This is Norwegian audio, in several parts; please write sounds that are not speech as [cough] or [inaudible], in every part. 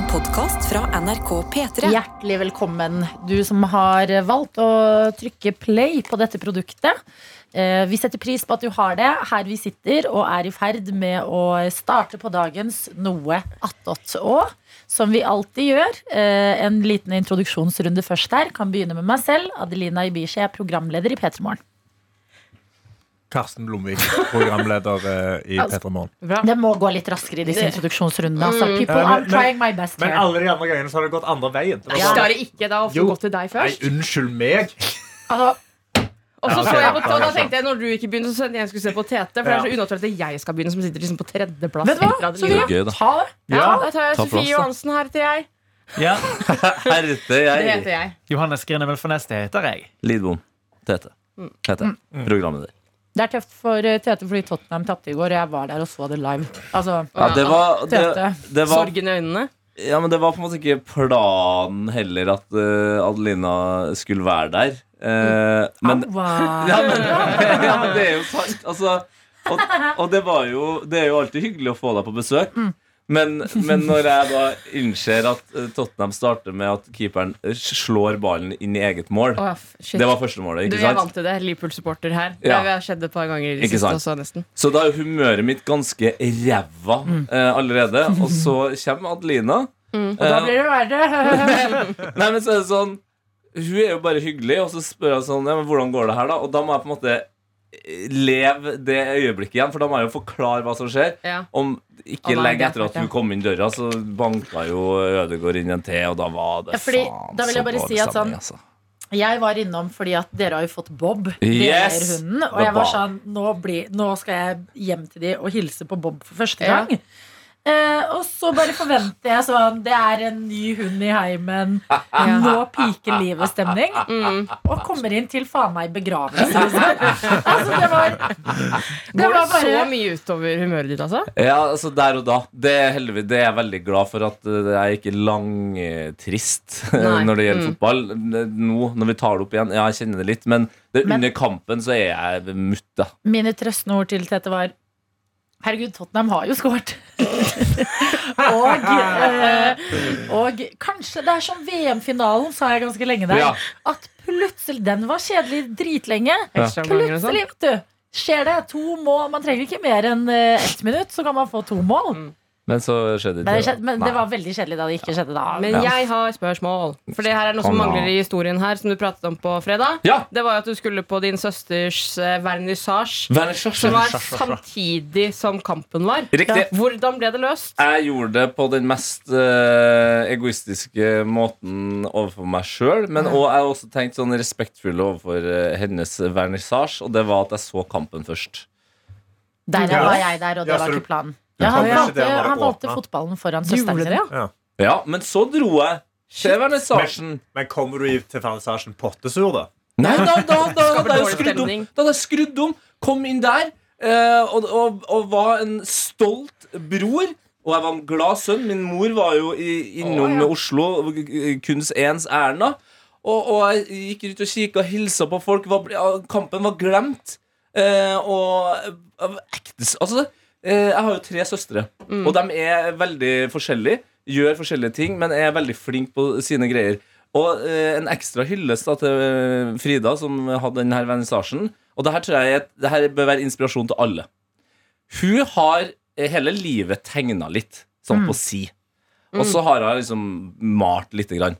En podkast fra NRK P3. Hjertelig velkommen, du som har valgt å trykke play på dette produktet. Eh, Vi setter pris på at du har det her vi sitter og er i ferd med å starte på dagens Noe attåt. Og som vi alltid gjør, eh, en liten introduksjonsrunde først her. Kan begynne med meg selv. Adelina Ibishi er programleder i P3 Morgen. Karsten Blomvik, programleder eh, i Altså, P3 Morgen. Det må gå litt raskere i disse introduksjonsrundene. Altså, Mm. people, Ja, men- I'm trying my best Men here. alle de andre gangene så har det gått andre veien. Det Ja. Skal det ikke da få gå til deg først? Nei, unnskyld meg. [laughs] Altså, Og så så jeg på, da tenkte jeg når du ikke begynner, så jeg skulle se på Tete. For det er så unaturlig at jeg skal begynne, som sitter liksom på tredjeplass. vet du hva? Så Gøy, da. ta det. Ja, da tar jeg Ta Sofie. Johansen her til jeg. Ja, [laughs] Herte Det jeg. heter jeg. Johannes Grinevel for neste heter jeg. Lidbom. Tete. Tete. Programleder. Det er tøft for eh, Tete fordi Tottenham tapte i går, og jeg var der og så det live. Altså, Ja, det var, det, Tete. det var Sorgen i øynene. Ja, men det var på en måte ikke planen heller at uh, Adelina skulle være der. Eh, men, Aua. [laughs] ja, men, [laughs] ja, men det er jo sant. Altså, og, og det var jo Det er jo alltid hyggelig å få deg på besøk. Men, men når jeg da innser at eh, Tottenham starter med at keeperen slår ballen inn i eget mål oh. Det var første målet, Du, sant? Du er vant til det. Liverpool-supporter her. Ja. Det har skjedd et par ganger i det Ikke siste også, nesten. Så da er humøret mitt ganske ræva eh, allerede. [laughs] Og så kommer Adelina. Mm. Og da blir det verre. [laughs] Nei, men så er det sånn Hun er jo bare hyggelig, og så spør jeg sånn Ja, men hvordan går det her, da? Og da må jeg på en måte leve det øyeblikket igjen, for da må jeg jo forklare hva som skjer. Ja. Om ikke lenge etter at du kom inn døra, så banka jo Ødegård inn en til, og da var det Ja, fordi faen da vil jeg så bare si at sånn- altså. Jeg var innom fordi at dere har jo fått Bob, Yes! hunden. Og jeg var sånn nå, bli, nå skal jeg hjem til de og hilse på Bob for første Ja. Eh, og så bare forventer jeg sånn Det er en ny hund i heimen. Nå piker livet-stemning. Mm. Og kommer inn til faen meg begravelse. Altså. Altså, det var Det Går var det så bare mye utover humøret ditt, altså? Ja, altså der og da. Det er, heldigvis, det er jeg veldig glad for at eh, jeg er ikke langtrist Nei. når det gjelder Mm. fotball. Nå når vi tar det opp igjen, ja, jeg kjenner det litt, men, det, Men- under kampen så er jeg mutta. Mine trøstende ord til Tete var Herregud, Tottenham har jo skåret. og, eh, og kanskje det er som VM-finalen, sa jeg ganske lenge der. Ja. At plutselig Den var kjedelig dritlenge. Ja. sånn? Plutselig, vet du. Skjer det to mål? Man trenger ikke mer enn eh, ett minutt, så kan man få to mål. Men så skjedde Men, det, skjedde, men det var veldig kjedelig da det ikke skjedde da. Men Ja. jeg har spørsmål. For det her er noe som mangler i historien her, som du pratet om på fredag. Ja! Det var jo at du skulle på din søsters eh, vernissasje. Som var samtidig som kampen var. Riktig. Hvordan ble det løst? Jeg gjorde det på den mest uh, egoistiske måten overfor meg sjøl. Men også, jeg har også tenkt sånn respektfull overfor uh, hennes vernissasje, og det var at jeg så kampen først. Der var jeg der, og det Ja, var ikke planen. Ja, han, valgte, han valgte fotballen foran søsteren sin. ja? Ja. Men så dro jeg til vernissasjen. Men kommer du til vernissasjen pottesur, da? Nei, da, da, da, da, hadde jeg skrudd om, kom inn der eh, og, og, og var en stolt bror. Og jeg var en glad sønn. Min mor var jo i, innom Å, ja. Oslo, kunst ens ærend. Og, og jeg gikk rundt og kikka og hilsa på folk. Var, ja, kampen var glemt. Eh, og ektes, ekte Altså, jeg har jo tre søstre, Mm. og de er veldig forskjellige. Gjør forskjellige ting, men er veldig flinke på sine greier. Og eh, en ekstra hyllest til eh, Frida, som hadde denne vernissasjen. Og det her tror jeg det her bør være inspirasjon til alle. Hun har eh, hele livet tegna litt, sånn på si. Og så har hun liksom malt lite grann.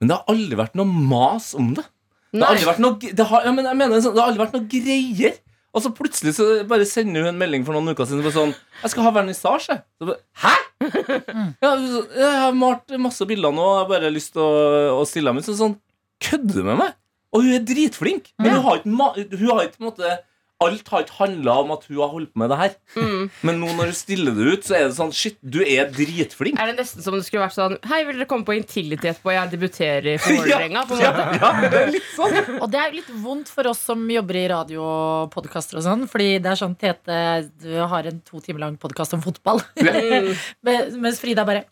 Men det har aldri vært noe mas om det. Det har Nei. aldri vært noe, det har, ja, men mener, det har aldri vært noe greier. Og så plutselig så bare sender hun en melding for noen uker siden. Bare sånn, 'Jeg skal ha vernissasje.' Så bare, Hæ?! Ja, jeg har malt masse bilder nå, og jeg har bare lyst til å, å stille dem ut. Så sånn, kødder du med meg? Og hun er dritflink. Men hun har ikke, hun har ikke på en måte Alt har ikke handla om at hun har holdt på med det her. Mm. Men nå når du stiller det ut, så er det sånn Shit, du er dritflink. Er det nesten som om det skulle vært sånn Hei, vil dere komme på Intility etterpå? Jeg debuterer for [laughs] Vålerenga. Ja, ja, det er litt sånn. [laughs] Og det er jo litt vondt for oss som jobber i radio og podkaster og sånn. Fordi det er sånn Tete du har en to timer lang podkast om fotball. [laughs] Mens Frida bare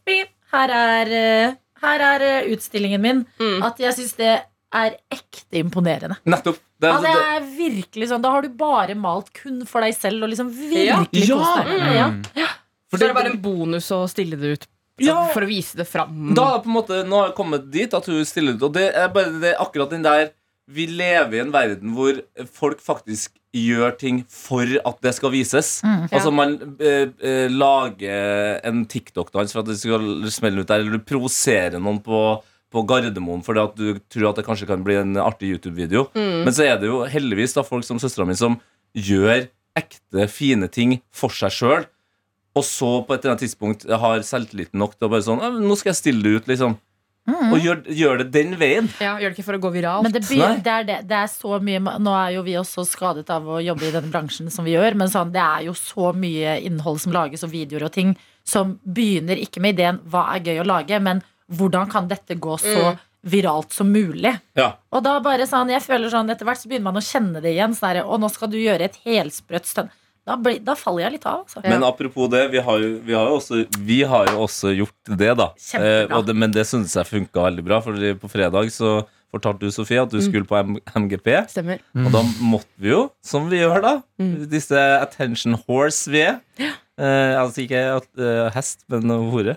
Her er, eh, her er eh, utstillingen min. Mm. At jeg syns det er ekte imponerende. Nettopp. Det, Ja, det det, er virkelig sånn Da har du bare malt kun for deg selv og liksom Ja. virkelig Ja. kost deg. Ja. for Så er det bare en bonus å stille det ut Ja. For å vise det fram. Da på en måte, nå har jeg kommet dit at hun stiller ut Og det er bare det, er akkurat den der Vi lever i en verden hvor folk faktisk gjør ting for at det skal vises. Altså Man eh, eh, lager en TikTok-dans for at det skal smelle ut der, eller du provoserer noen på, på Gardermoen fordi at du tror at det kanskje kan bli en artig YouTube-video. Men så er det jo heldigvis da folk som søstera mi som gjør ekte, fine ting for seg sjøl. Og så på et eller annet tidspunkt har selvtilliten nok til å bare sånn Nå skal jeg stille det ut, liksom. Og gjør, gjør det den veien. Ja, Gjør det ikke for å gå viralt. Men det, blir, det, er det, det er så mye Nå er jo vi også skadet av å jobbe i denne bransjen som vi gjør, men sånn, det er jo så mye innhold som lages, og videoer og ting, som begynner ikke med ideen 'hva er gøy å lage', men 'hvordan kan dette gå så viralt som mulig'? Ja. Og da bare sånn, jeg føler sånn Etter hvert så begynner man å kjenne det igjen. Sånn der, og nå skal du gjøre et helsprøtt stunt. Da, blir- da faller jeg litt av. Altså. Men apropos det, vi har jo, vi har jo, også, vi har jo også gjort det, da. Eh, og det, men det synes jeg funka veldig bra. For på fredag så fortalte du, Sofie, at du skulle på M MGP. Stemmer. Og da måtte vi jo, som vi gjør da, disse attention horse vi er. Eh, altså ikke at, eh, hest, men hore.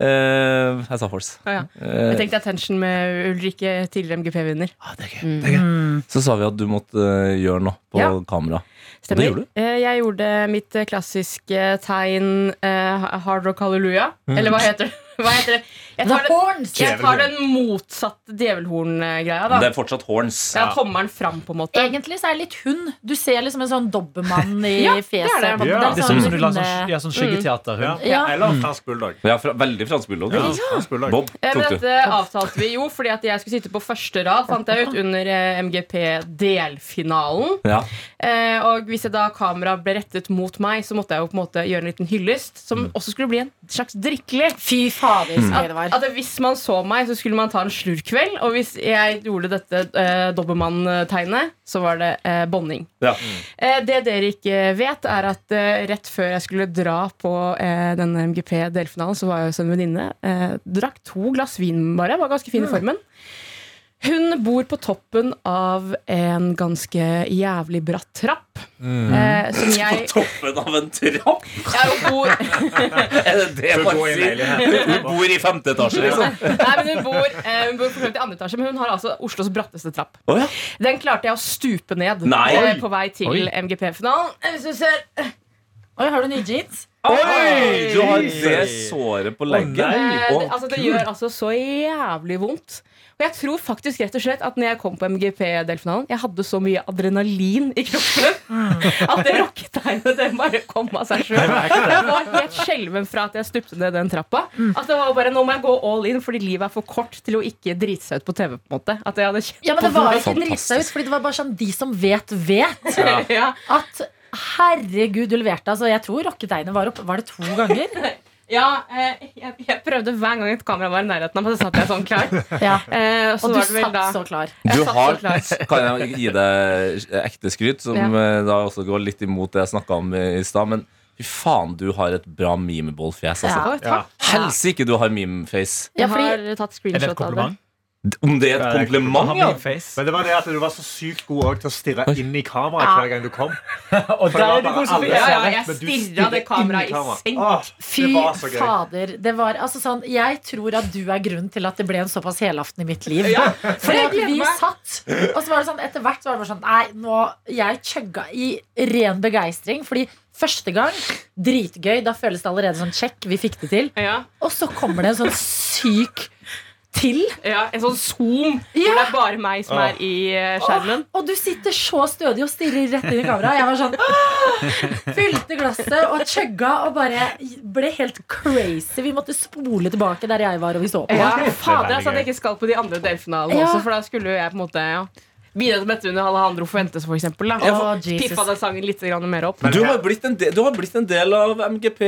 Eh, jeg sa horse. Ah, ja. Eh, Jeg tenkte attention med Ulrikke, tidligere MGP-vinner. ah, det er gøy. Det er gøy. Så sa vi at du måtte eh, gjøre noe på Ja. kamera. Stemmer. gjorde du? Eh, Jeg gjorde mitt eh, klassiske tegn eh, hard rock halleluja. Eller hva heter det? [laughs] Hva heter det? Jeg tar, den, horns! jeg tar den motsatte djevelhorn-greia. da Det er fortsatt horns. Jeg har den fram, på en måte. Egentlig så er det litt hund. Du ser liksom en sånn dobbermann i [laughs] Ja, det er det. Ja. Det er sånn som du lager sånn, ja, sånn skyggeteater. Ja. Ja. Eller fransk bulldog. Ja, fra, veldig fransk bulldog. Ja, fransk bulldog. Bob Eh, tok du. dette avtalte vi jo fordi at jeg skulle sitte på første rad, fant jeg ut, under eh, MGP-delfinalen. Ja. Eh, og hvis jeg da kamera ble rettet mot meg, så måtte jeg jo på en måte gjøre en liten hyllest, som også skulle bli en slags drikkelig. Fy fader, det var. at hvis man så meg, så skulle man ta en slurkveld. Og hvis jeg gjorde dette eh, dobbeltmann-tegnet, så var det eh, bonning. Ja. Eh, det dere ikke vet, er at eh, rett før jeg skulle dra på eh, denne MGP-delfinalen, så var jeg hos en venninne. Eh, drakk to glass vin bare. Var ganske fin i formen. Hun bor på toppen av en ganske jævlig bratt trapp. Eh, som jeg Toppen av en trapp? Jeg bor [laughs] Er det det man sier? Hun bor i femte etasje, liksom. Nei, men hun bor, eh, hun bor for i andre etasje, men hun har altså Oslos bratteste trapp. Oh, ja. Den klarte jeg å stupe ned Nei. eh, på vei til MGP-finalen. Eh, Hvis du ser Oi, har du nye jeans? Oi! Du har det såret på leggen. Oh, nei. Oh, altså, det gjør altså så jævlig vondt. Og jeg tror faktisk rett og slett at når jeg kom på MGP-delfinalen, jeg hadde så mye adrenalin i kroppen at det rocketegnet det bare kom av seg sjøl. Jeg var helt skjelven fra at jeg stupte ned den trappa. At det var bare Nå må jeg gå all in, fordi livet er for kort til å ikke drite seg ut på TV. på en måte At jeg hadde kjent Ja, men det var ikke drite seg ut, fordi det var bare sånn de som vet, vet. [laughs] ja. At herregud, du leverte. Altså, jeg tror rocketegnet var opp. Var det to ganger? [laughs] Ja, eh, jeg, jeg prøvde hver gang et kamera var i nærheten av meg, så satt jeg sånn klar. [laughs] Ja. Eh, så Og du var det vel satt da så klar. Du har, så klar. [laughs] kan jeg gi deg ekte skryt, som Ja. eh, da også går litt imot det jeg snakka om i stad. Men fy faen, du har et bra memeball-fjes. Altså. Ja. Helsike, du har memeface. Ja, Jeg fordi, har tatt screenshot av det. Om det er et kompliment, ja. Men det var det at du var så sykt god til å stirre inn i kameraet hver gang du kom. [laughs] Og det der er du god, som Ja, ja, jeg stirra det kameraet i senk. Åh, fy det var så gøy. fader. Det var, altså, sånn, jeg tror at du er grunnen til at det ble en såpass helaften i mitt liv. Ja, [laughs] Fordi at vi satt, og så var det sånn etter hvert så var det bare sånn Nei, nå Jeg chugga i ren begeistring. Fordi første gang, dritgøy. Da føles det allerede sånn check. Vi fikk det til. Ja, Og så kommer det en sånn syk til. ja, En sånn zoom hvor det er bare meg som er i eh, skjermen. Og du sitter så stødig og stirrer rett inn i kameraet. Jeg var sånn «Åh!» Fylte glasset og chugga og bare ble helt crazy. Vi måtte spole tilbake der jeg var og vi så på. Ja, fader, altså at jeg ikke skal på de andre delfinalene Ja. også, for da skulle jo jeg på en måte ja, bidra til dette under Alejandro Fuentes, for eksempel. Da. Oh, Jesus. Piffa den sangen litt mer opp. Du har, blitt en del, du har blitt en del av MGP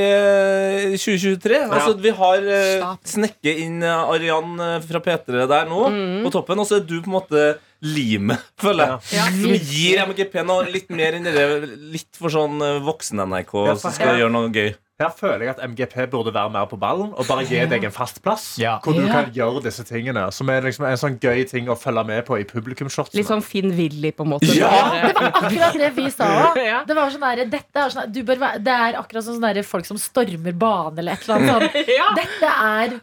2023. Altså, vi har uh, Stop. snekket inn eh, Arian eh, fra P3 der nå, på toppen. Og så er du på en måte limet, [laughs] føler jeg. Ja. Som gir MGP noe litt mer enn det litt for sånn eh, voksen-NRK som skal gjøre noe gøy. Her føler jeg at MGP burde være mer på ballen og bare gi deg en fast plass. Ja. Hvor du Ja. kan gjøre disse tingene. Som er liksom en sånn gøy ting å følge med på i publikumshortsene. Litt sånn Finn Willy, på en måte. Ja! Det var akkurat det vi sa [laughs] òg. Det var sånn der, dette er sånn, være, det er akkurat som sånn der, folk som stormer bane eller et eller annet sånt. [laughs] Ja. Dette er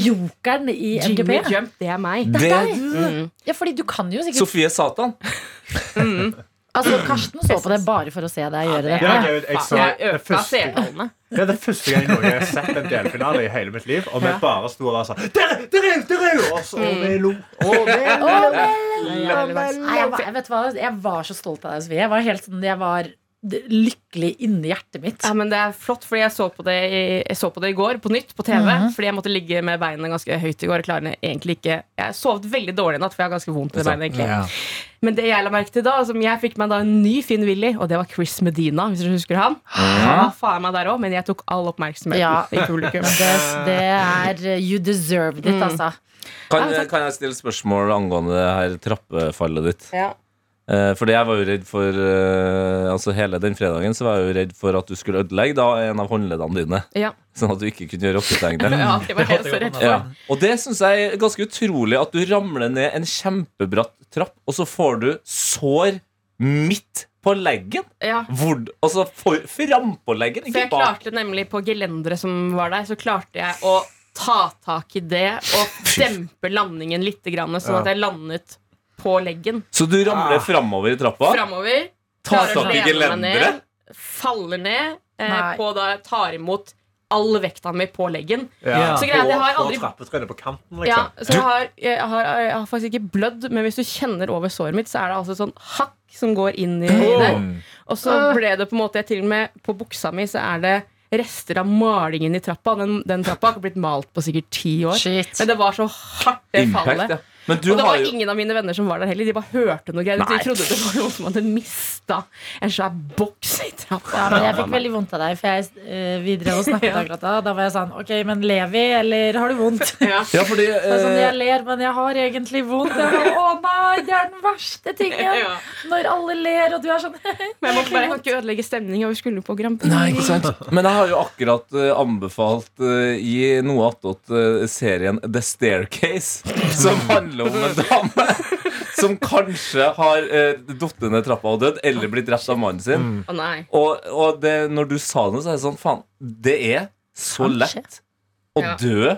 jokeren i Jimmy MGP. Jump, det er meg. Det er deg. Mm. Ja, fordi du kan jo sikkert Sofie Satan. [laughs] Altså, Karsten så på det bare for å se deg gjøre Ja, jeg, jeg, så, Jeg det, øka første, det er det første gang jeg har sett en delfinale i hele mitt liv. Og vi bare sto og var sånn Der, der er der er! Og vi lo. Ja, vel. Nei, jeg, var- vet hva? jeg var så stolt av deg, Sofie. Jeg var helt sånn, jeg var lykkelig inni hjertet mitt. Ja, men Det er flott, fordi jeg så på det i, jeg så på det i går på nytt på TV. Fordi jeg måtte ligge med beina ganske høyt i går. Jeg klarer egentlig ikke Jeg sovet veldig dårlig i natt, for jeg har ganske vondt i beina. egentlig Ja. Men det jeg la merke til da, som jeg fikk meg da en ny fin Willy, og det var Chris Medina. Hvis du husker han Ja. faen meg der også, men jeg tok all oppmerksomheten Ja. i publikum. [laughs] Det, det er You deserved it, altså. Kan, kan jeg stille spørsmål angående det her trappefallet ditt? Ja. Eh, fordi jeg var jo redd for eh, Altså Hele den fredagen så var jeg jo redd for at du skulle ødelegge da en av håndleddene dine. Ja. Sånn at du ikke kunne gjøre rocketegnet. [laughs] ja, det var [laughs] jeg så redd for. Ja. Og det syns jeg er ganske utrolig, at du ramler ned en kjempebratt trapp, og så får du sår midt på leggen. Ja. Hvor, altså for, frampå leggen, For ikke jeg bak. klarte nemlig på gelenderet som var der, så klarte jeg å ta tak i det og [laughs] dempe landingen litt, grann, sånn at jeg landet på leggen. Så du ramler Ah. framover i trappa, Framover. tar tak i gelenderet. Faller ned. Eh, på da tar imot all vekta mi på leggen. Ja. Så greia jeg har aldri- På trappetrinnet på kanten, Ja, liksom. så jeg har, jeg, har, jeg har faktisk ikke blødd, men hvis du kjenner over såret mitt, så er det altså sånn hakk som går inn i. Mm. Og så ble det på en måte til og med På buksa mi så er det rester av malingen i trappa. Den, den trappa har ikke blitt malt på sikkert ti år. Shit. Men det var så hardt, det fallet. Impact, ja. Men du og det var jo ingen av mine venner som var der heller. De bare hørte noe greier. De trodde det var noen som hadde mista en svær boks i trappa. Ja, men jeg fikk veldig vondt av deg, for jeg, eh, vi drev og snakket [laughs] akkurat da. Da var jeg sånn Ok, men lever vi, eller har du vondt? [laughs] Ja. Ja, fordi Det sånn, eh, jeg ler, men jeg har egentlig vondt. Bare, Å nei, det er den verste tingen! [laughs] Ja. Når alle ler, og du er sånn Men jeg, må bare, jeg kan ikke ødelegge stemninga. Vi skulle på Grand Prix. Nei, ikke sant? Men jeg har jo akkurat uh, anbefalt uh, i noe attåt uh, serien The Staircase, som handler om en dame [laughs] som kanskje har eh, falt ned trappa og dødd, eller blitt drept av mannen sin. Mm. Å nei. Og, og det, når du sa det, så er det sånn Faen, det er så Kanskje. lett å Ja. dø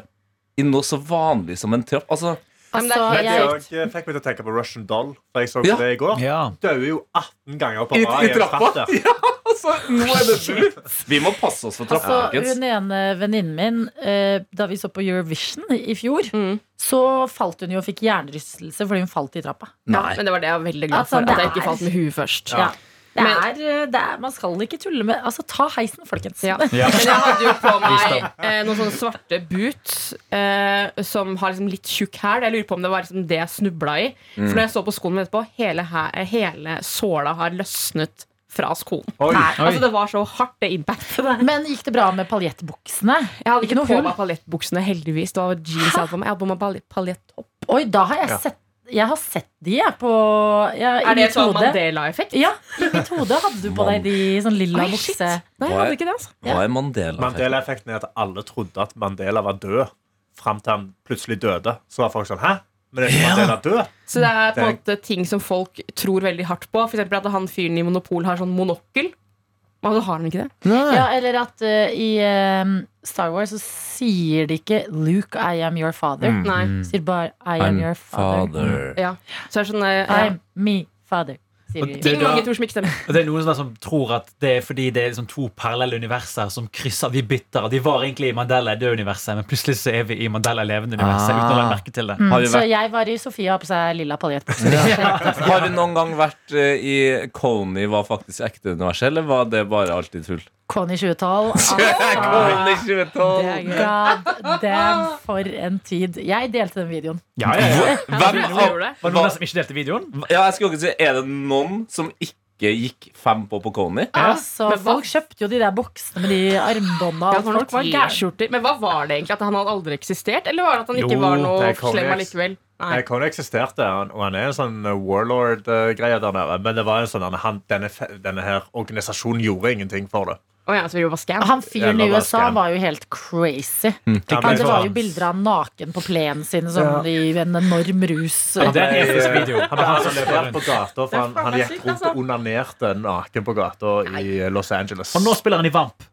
i noe så vanlig som en trapp. Altså, Altså, Det jeg, fikk meg til å tenke på Russian Doll. For jeg så Ja. det i går. Ja. Døde jo 18 ganger på I- rad i trappa? [laughs] Ja, altså nå er det slutt! Vi må passe oss for altså, hun ene venninnen min, eh, da vi så på Eurovision i fjor, Mm. så falt hun jo og fikk hjernerystelse fordi hun falt i trappa. Ja, men det var det jeg var veldig glad Altså, for. At jeg ikke falt med huet først. Ja. Det er, eh, det er, man skal ikke tulle med Altså, ta heisen, folkens. Ja. [laughs] Ja. Men jeg hadde jo på meg eh, noen sånne svarte boots eh, som har liksom litt tjukk hæl. Jeg lurer på om det var liksom det jeg snubla i. For når jeg så på skoene etterpå, hele, hæ- hele såla har løsnet fra skoen. Oi. Nei. Altså Det var så hardt, det impactet der. Men gikk det bra med paljettbuksene? Jeg hadde Ikke ikke noe på meg paljettbuksene, heldigvis. Det var jeans jeg hadde på meg. Jeg hadde på meg palje- paljettopp. Oi, da har jeg Ja. sett Jeg har sett de, jeg, på jeg, Er det sånn. Mandela-effekt? Ja, i mitt hode hadde du på deg de sånn lilla Oi, shit. bukse. Nei, jeg hadde ikke det, altså. Hva er Mandela? Mandela-effekten er at alle trodde at Mandela var død, fram til han plutselig døde. Så var folk sånn Hæ? Men er ikke Mandela død? Så det er på en måte ting som folk tror veldig hardt på. Eksempel at han fyren i Monopol har sånn monokkel. Og så har han ikke det. Ja, eller at uh, i um, Star Wars så sier de ikke 'Luke, I am your father'. Mm. Nei. Sier bare 'I am I'm your father'. father. Ja. Så er det sånn uh, I'm me father. De. det- Ting mange tror som ikke stemmer. Og det er noen som, som tror at det er fordi det er liksom to parallelle universer som krysser. Vi bytter. De var egentlig i Mandela i det universet, men plutselig så er vi i Mandela levende universet uten å merke til det. Mm, Har vi så jeg var i Sofia har på seg lilla paljettbukse. [laughs] Har du noen gang vært eh, i Coney var faktisk ekte universet, eller var det bare alltid tull? Conny 2012. Altså, Coney 2012. Det er gøy. God damn, for en tid. Jeg delte den videoen. Ja, ja, ja. Hvem? Var det noen som ikke delte videoen? ja, jeg skulle ikke si, Er det noen som ikke gikk fem på på Coney? Altså, Men hva- folk kjøpte jo de der boksene med de armbånda. Ja, folk var noen Men hva var det egentlig? At han hadde aldri eksistert? Eller var det at han ikke Jo, var noe slem allikevel? Nei. Nei, eksisterte, og han er en sånn warlord-greie der nede. Men det var en sånn, han, denne, denne her organisasjonen gjorde ingenting for det. Å ja, det? Han fyren i USA scam. var jo helt crazy. Ja, det var jo bilder av naken på plenen sin sånn, i en enorm rus. Ja, det er. Han ble Han som arrestert rundt. på gata, for han, Det er han gikk rundt altså. og onanerte naken på gata i Los Angeles. Og nå spiller han i Vamp.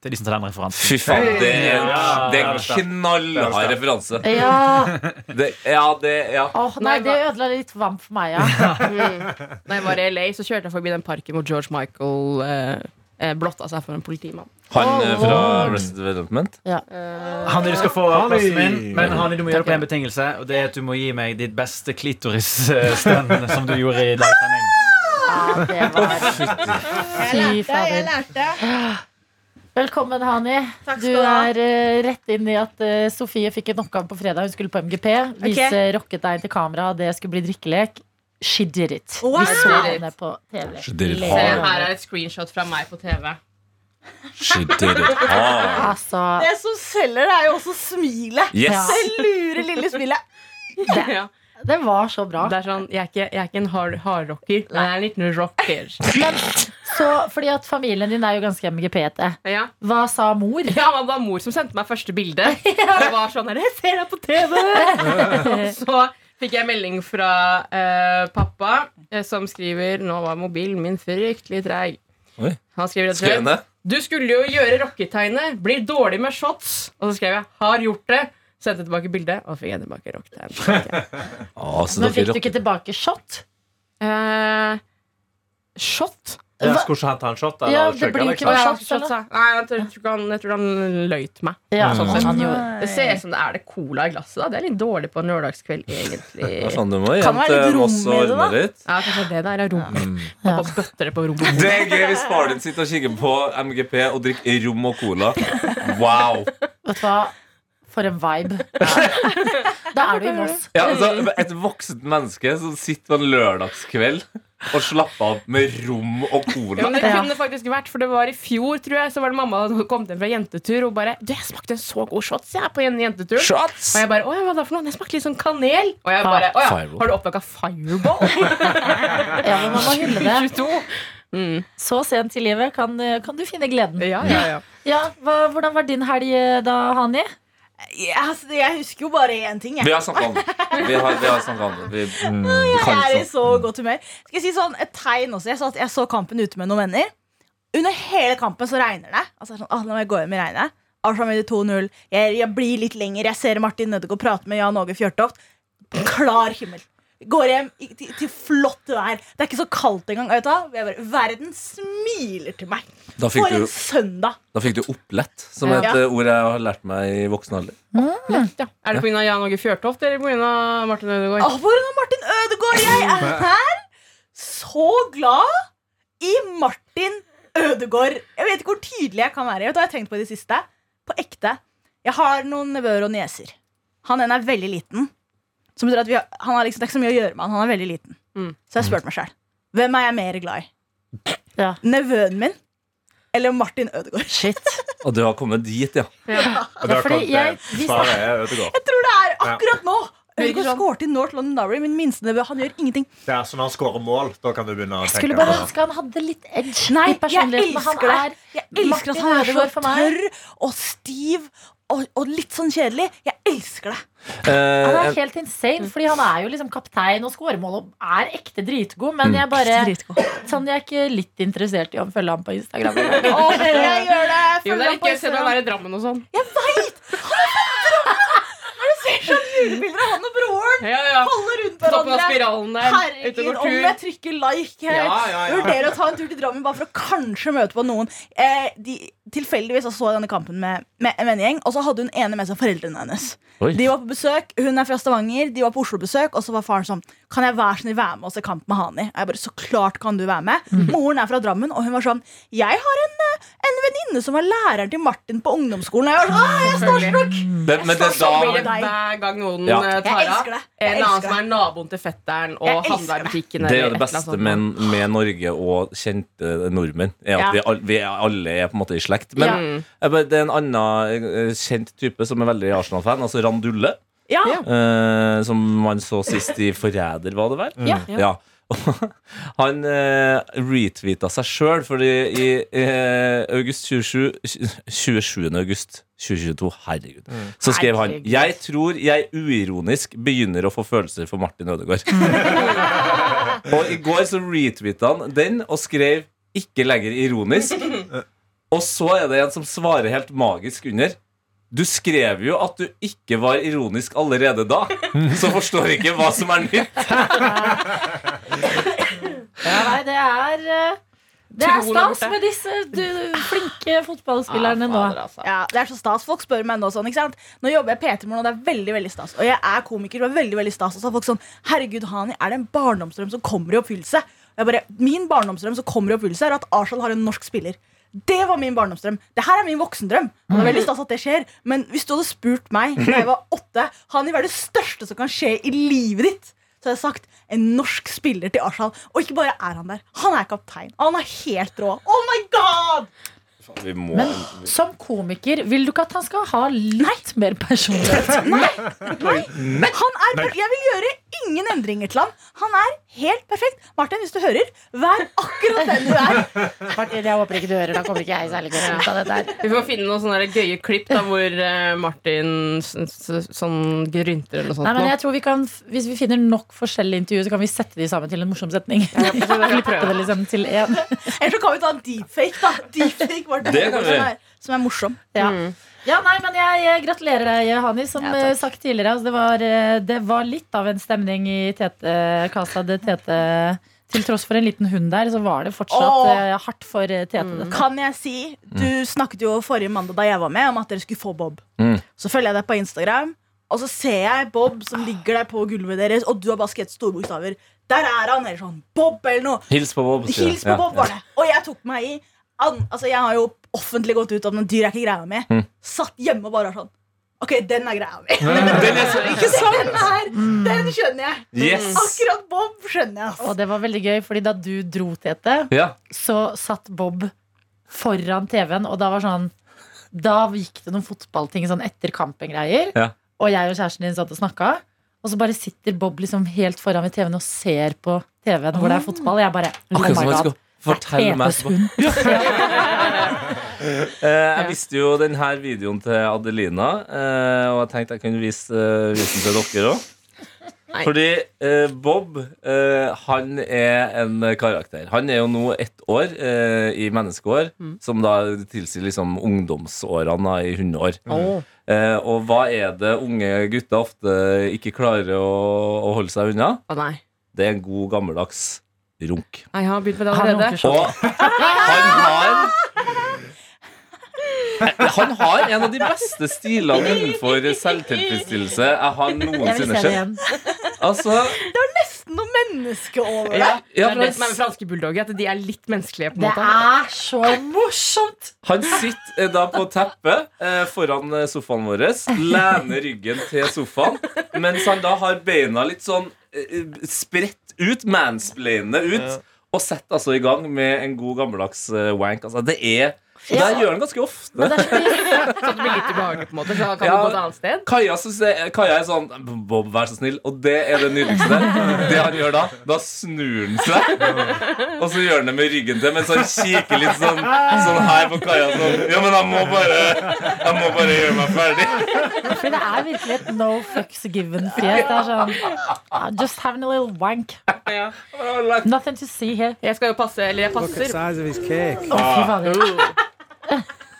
Til de som tar den referansen. Fy faen, det er, Ja, det er en det er knallhard er referanse. Ja, [laughs] Det, ja, det Ja. Oh, nei, det ødela litt vamp for meg, ja. [laughs] Da jeg var i LA, så kjørte jeg forbi den parken hvor George Michael eh, blotta seg for en politimann. Han eh, fra Arrested Development. Han, du skal få plassen min, men Hani, du må gjøre det på en betingelse. Og det er at du må gi meg ditt beste klitoris-stønn [laughs] som du gjorde i Light ja det var Fy fader. lærte. Velkommen, Hani. Takk Du skal du er uh, rett inn i at uh, Sofie fikk en oppgave på fredag. Hun skulle på MGP. Vise rocket deg til kamera. Det skulle bli drikkelek. She did it. Wow. Vi så henne på TV. She did it hard. her er et screenshot fra meg på TV. She did it hard. [laughs] Altså, Det som selger, det er jo også smilet. Yes! Det lure lille smilet. ja. det var så bra. Det er sånn, Jeg er ikke, jeg er ikke en hard- hardrocker, men jeg er en liten rocker. Men så, fordi at familien din er jo ganske MGP-ete. Ja. Hva sa mor? Ja, det var mor som sendte meg første bilde. [laughs] Det var sånn her, Jeg ser deg på TV! [laughs] Så fikk jeg melding fra eh, pappa, eh, som skriver Nå var mobilen min fryktelig treig. Oi. Han skriver rett og Skrev han slett det? Du skulle jo gjøre rocketegnet. Blir dårlig med shots. Og så skrev jeg 'har gjort det'. Sendte tilbake bildet, og fikk jeg tilbake rocketegn. [laughs] Ah, så Men dere fikk du rocker. ikke tilbake shot? Eh, shot? Ja, skulle ikke han ta en shot? Eller Ja, det blir liksom? ikke Å, shot, shots. Nei, jeg tror, ikke han, jeg tror han løy til meg. Ja, Sånn sett. han. Det ser ut som det er det cola i glasset. da Det er litt dårlig på en lørdagskveld, egentlig. Ja, sånn, du må Kan hjem være litt rom Moss og i det, da. ordne litt. Ja, kanskje det der er rom. Ja. Pappa bøtter det på rom. Det er gøy hvis faren din sitter og kikker på MGP og drikker rom og cola. Wow. Vet du hva? For en vibe. [laughs] Da er du i Moss. Ja, altså, et voksent menneske som sitter på en lørdagskveld og slapper av med rom og Ja, cola. men det kunne faktisk vært, for det var i fjor, tror jeg, så var det mamma som kom hjem fra jentetur og bare Du, jeg smakte en så god shots jeg, på en jentetur. Shots! Og jeg bare Å ja, hva da for noe? Den smakte litt sånn kanel. Og jeg bare Å ja, har du oppdaga Fireball? [laughs] Ja, men man må hylle det. [laughs] 22? Mm. Så sent i livet kan, kan du finne gleden. Ja, ja, ja. Ja, hva, Hvordan var din helg eh, da, Hani? Jeg, altså, jeg husker jo bare én ting. Jeg. Vi har snakka om det. Vi har, vi har om det. Vi, mm, vi Jeg kan er i sånn. så godt humør. Skal jeg si sånn, Et tegn også. Jeg så, at jeg så kampen ute med noen venner. Under hele kampen så regner det. Altså, sånn, ah, nå må jeg gå hjem i regnet. Arsenal vinner 2-0. Jeg, jeg blir litt lenger. Jeg ser Martin Nødegård prate med Jan Åge Fjørtoft. Klar himmel. Går hjem i, til, til flott vær. Det er ikke så kaldt engang. Vet du bare, verden smiler til meg. Da For en du, søndag. da fikk du opplett, som Ja. et eh, ord jeg har lært meg i voksen alder. ja. Er det pga. Jan Åge Fjørtoft eller pga. Martin Ødegaard? Å, for en Martin Ødegaard! Jeg er her så glad i Martin Ødegaard. Jeg vet ikke hvor tydelig jeg kan være. Vet du hva jeg har tenkt på i det siste? På ekte. Jeg har noen nevøer og nieser. Han ene er veldig liten. Som betyr at vi har, han har liksom, Det er ikke så mye å gjøre med han. Han er veldig liten. Mm. Så jeg har spurt meg sjøl. Hvem er jeg mer glad i? Ja. Nevøen min eller Martin Ødegaard? Shit. [laughs] Og du har kommet dit, ja. ja. ja fordi jeg-. Jeg tror det er akkurat nå! Ødegaard skåret i North London Derby. Min minste nevø. Han gjør ingenting. Det er sånn han skårer mål, da kan du begynne å tenke. skulle bare ønske han hadde litt edge Nei, i jeg elsker det. Jeg elsker at han er så tørr og stiv og, og litt sånn kjedelig. Jeg elsker det. Han Eh, er helt insane, fordi han er jo liksom kaptein og skåremål og er ekte dritgod. Men Mm. jeg bare sånn, jeg er ikke litt interessert i å følge ham på Instagram. [laughs] Åh, jeg gjør det. Jo, det er litt gøy å se deg være i Drammen og sånn. ser sånn julebilder av han og broren. Ja, ja. Holder rundt hverandre. Herregud, om jeg trykker like her. Ja, ja, ja. Vurderer å ta en tur til Drammen bare for å kanskje møte på noen. Eh, de, tilfeldigvis så, jeg denne kampen med, med en vennegjeng, og så hadde hun ene med seg foreldrene hennes. Oi. De var på besøk, Hun er fra Stavanger, de var på Oslo-besøk, og så var faren sånn Kan jeg være snill være med og se kamp med Hani? Og jeg bare, så klart kan du være med. Moren er fra Drammen, og hun var sånn Jeg har en, eh, en venninne som var læreren til Martin på ungdomsskolen. Og jeg var sånn, jeg er starstruck!» men, men det er blir det da hver gang noen Ja. eh, tar av. elsker det. Jeg En annen som er naboen til fetteren og Jeg elsker handlerbutikken. Det er det beste med, med Norge og kjente nordmenn. Er at Ja. vi, all, vi er alle er på en måte i slekt. Men Mm. jeg det er en annen eh, kjent type som er veldig Arsenal-fan. Altså Randulle. Eh, som man så sist i Forræder, var det vel? Ja. Ja. [laughs] Han eh, retweeta seg sjøl, fordi i eh, august 27, 27. august 2022 Herregud. Så skrev han Jeg tror jeg uironisk begynner å få følelser for Martin Ødegaard. [laughs] og i går så retweeta han den og skrev 'ikke lenger ironisk'. [laughs] Og så er det en som svarer helt magisk under. Du skrev jo at du ikke var ironisk allerede da, så forstår ikke hva som er nytt. Ja, nei, det er eh, Det er stas med disse du, flinke fotballspillerne nå. fader, altså. Ja, det er så stas. Folk spør meg nå sånn, ikke sant? Nå jobber jeg i P3 Morgen, og det er veldig, veldig stas. Og jeg er komiker, og det er veldig, veldig stas. Og så er folk sånn Herregud, Hani, er det en barndomsdrøm som kommer i oppfyllelse? Jeg bare, Min barndomsdrøm som kommer i oppfyllelse, er at Arsenal har en norsk spiller. Det var min barndomsdrøm. Det her er min voksendrøm. Og det er veldig stas at det skjer Men hvis du hadde spurt meg da jeg var åtte Han er det største som kan skje i livet ditt? Så hadde jeg sagt en norsk spiller til Arsenal. Og ikke bare er han der, han er kaptein. Han er helt rå. Oh my god! Vi må Men som komiker, vil du ikke at han skal ha litt mer personlighet? [laughs] Han er, jeg vil gjøre ingen endringer til ham. Han er helt perfekt. Martin, hvis du hører, vær akkurat den du er. [laughs] Martin, jeg håper ikke du hører. Da kommer ikke jeg særlig godt ut av dette her. Vi får finne noen sånne gøye klipp da, hvor eh, Martin sånn grynter eller noe sånt. Nei, men jeg tror vi kan, Hvis vi finner nok forskjellige intervjuer, så kan vi sette de sammen til en morsom setning. Ja, vi [laughs] Klippe det liksom til én. Eller så kan vi ta en deepfake, da. Deepfake Martin Det kan vi. som, er, som er morsom. Ja. Mm. ja, nei, men jeg, jeg gratulerer deg, Hani. Som Ja, eh, sagt tidligere, altså, det, var, eh, det var litt av en stemning i Tete, Casa de Tete. Til tross for en liten hund der, så var det fortsatt Åh. eh, hardt for Tete. Mm. Kan jeg si Du snakket jo forrige mandag da jeg var med, om at dere skulle få Bob. Mm. Så følger jeg deg på Instagram, og så ser jeg Bob som ligger der på gulvet deres, og du har bare skrevet store bokstaver. Der er han! Eller sånn Bob eller noe. Hils på Bob. Hils på Ja, Bob, var det. Og jeg tok meg i an, Altså, jeg har jo offentlig gått ut om den dyr er ikke greia med. Mm. Satt hjemme og bare var sånn Ok, den er greia mi. Den er så ikke sant! Den her, den skjønner jeg. Yes! Akkurat Bob skjønner jeg. Og det var veldig gøy, fordi da du dro, Tete, Ja. så satt Bob foran TV-en, og da var sånn Da gikk det noen fotballting sånn etter kampen-greier. Ja. Og jeg og kjæresten din satt og snakka. Og så bare sitter Bob liksom helt foran ved TV-en og ser på TV-en hvor det er fotball. Og jeg bare oh my god. Skal fortelle meg. [laughs] Eh, jeg visste jo denne videoen til Adelina, eh, og jeg tenkte jeg kunne vise, eh, vise den til dere òg. Fordi eh, Bob, eh, han er en karakter. Han er jo nå ett år eh, i menneskeår, som da tilsier liksom ungdomsårene i hundeår. Mm. Eh, og hva er det unge gutter ofte ikke klarer å, holde seg unna? Det er en god gammeldags runk. Nei, jeg har begynt med det Han allerede. Og han har Han har en av de beste stilene innenfor selvtilfredsstillelse jeg har noensinne sett. se det er nesten Altså, Noe menneske over Ja, det. ja, det er for det som er med franske bulldogger, at de er litt menneskelige. på en Det er så morsomt! han sitter eh, da på teppet eh, foran eh, sofaen vår, lener ryggen til sofaen, mens han da har beina litt sånn eh, spredt ut, mansplainende ut, og sett altså i gang med en god gammeldags eh, wank. Altså, det er Og det gjør han ganske ofte. Men det er så [laughs] det blir litt ubehagelig, på en måte. Så kan Ja. gå et annet sted. Kaja, jeg- Kaja er sånn Bob, vær så snill. Og det er det nydeligste. Det han gjør da, da snur han seg, og så gjør han det med ryggen til, mens han kikker litt sånn, sånn her på Kaja. Sånn, ja, men jeg må bare Jeg må bare gjøre meg ferdig. For det er virkelig et no fucks given-frihet. Det er sånn ah, Just having a little wank. Nothing to see here. Jeg skal jo passe, eller jeg Look at passer. size of his cake. Å, fy fader. [laughs]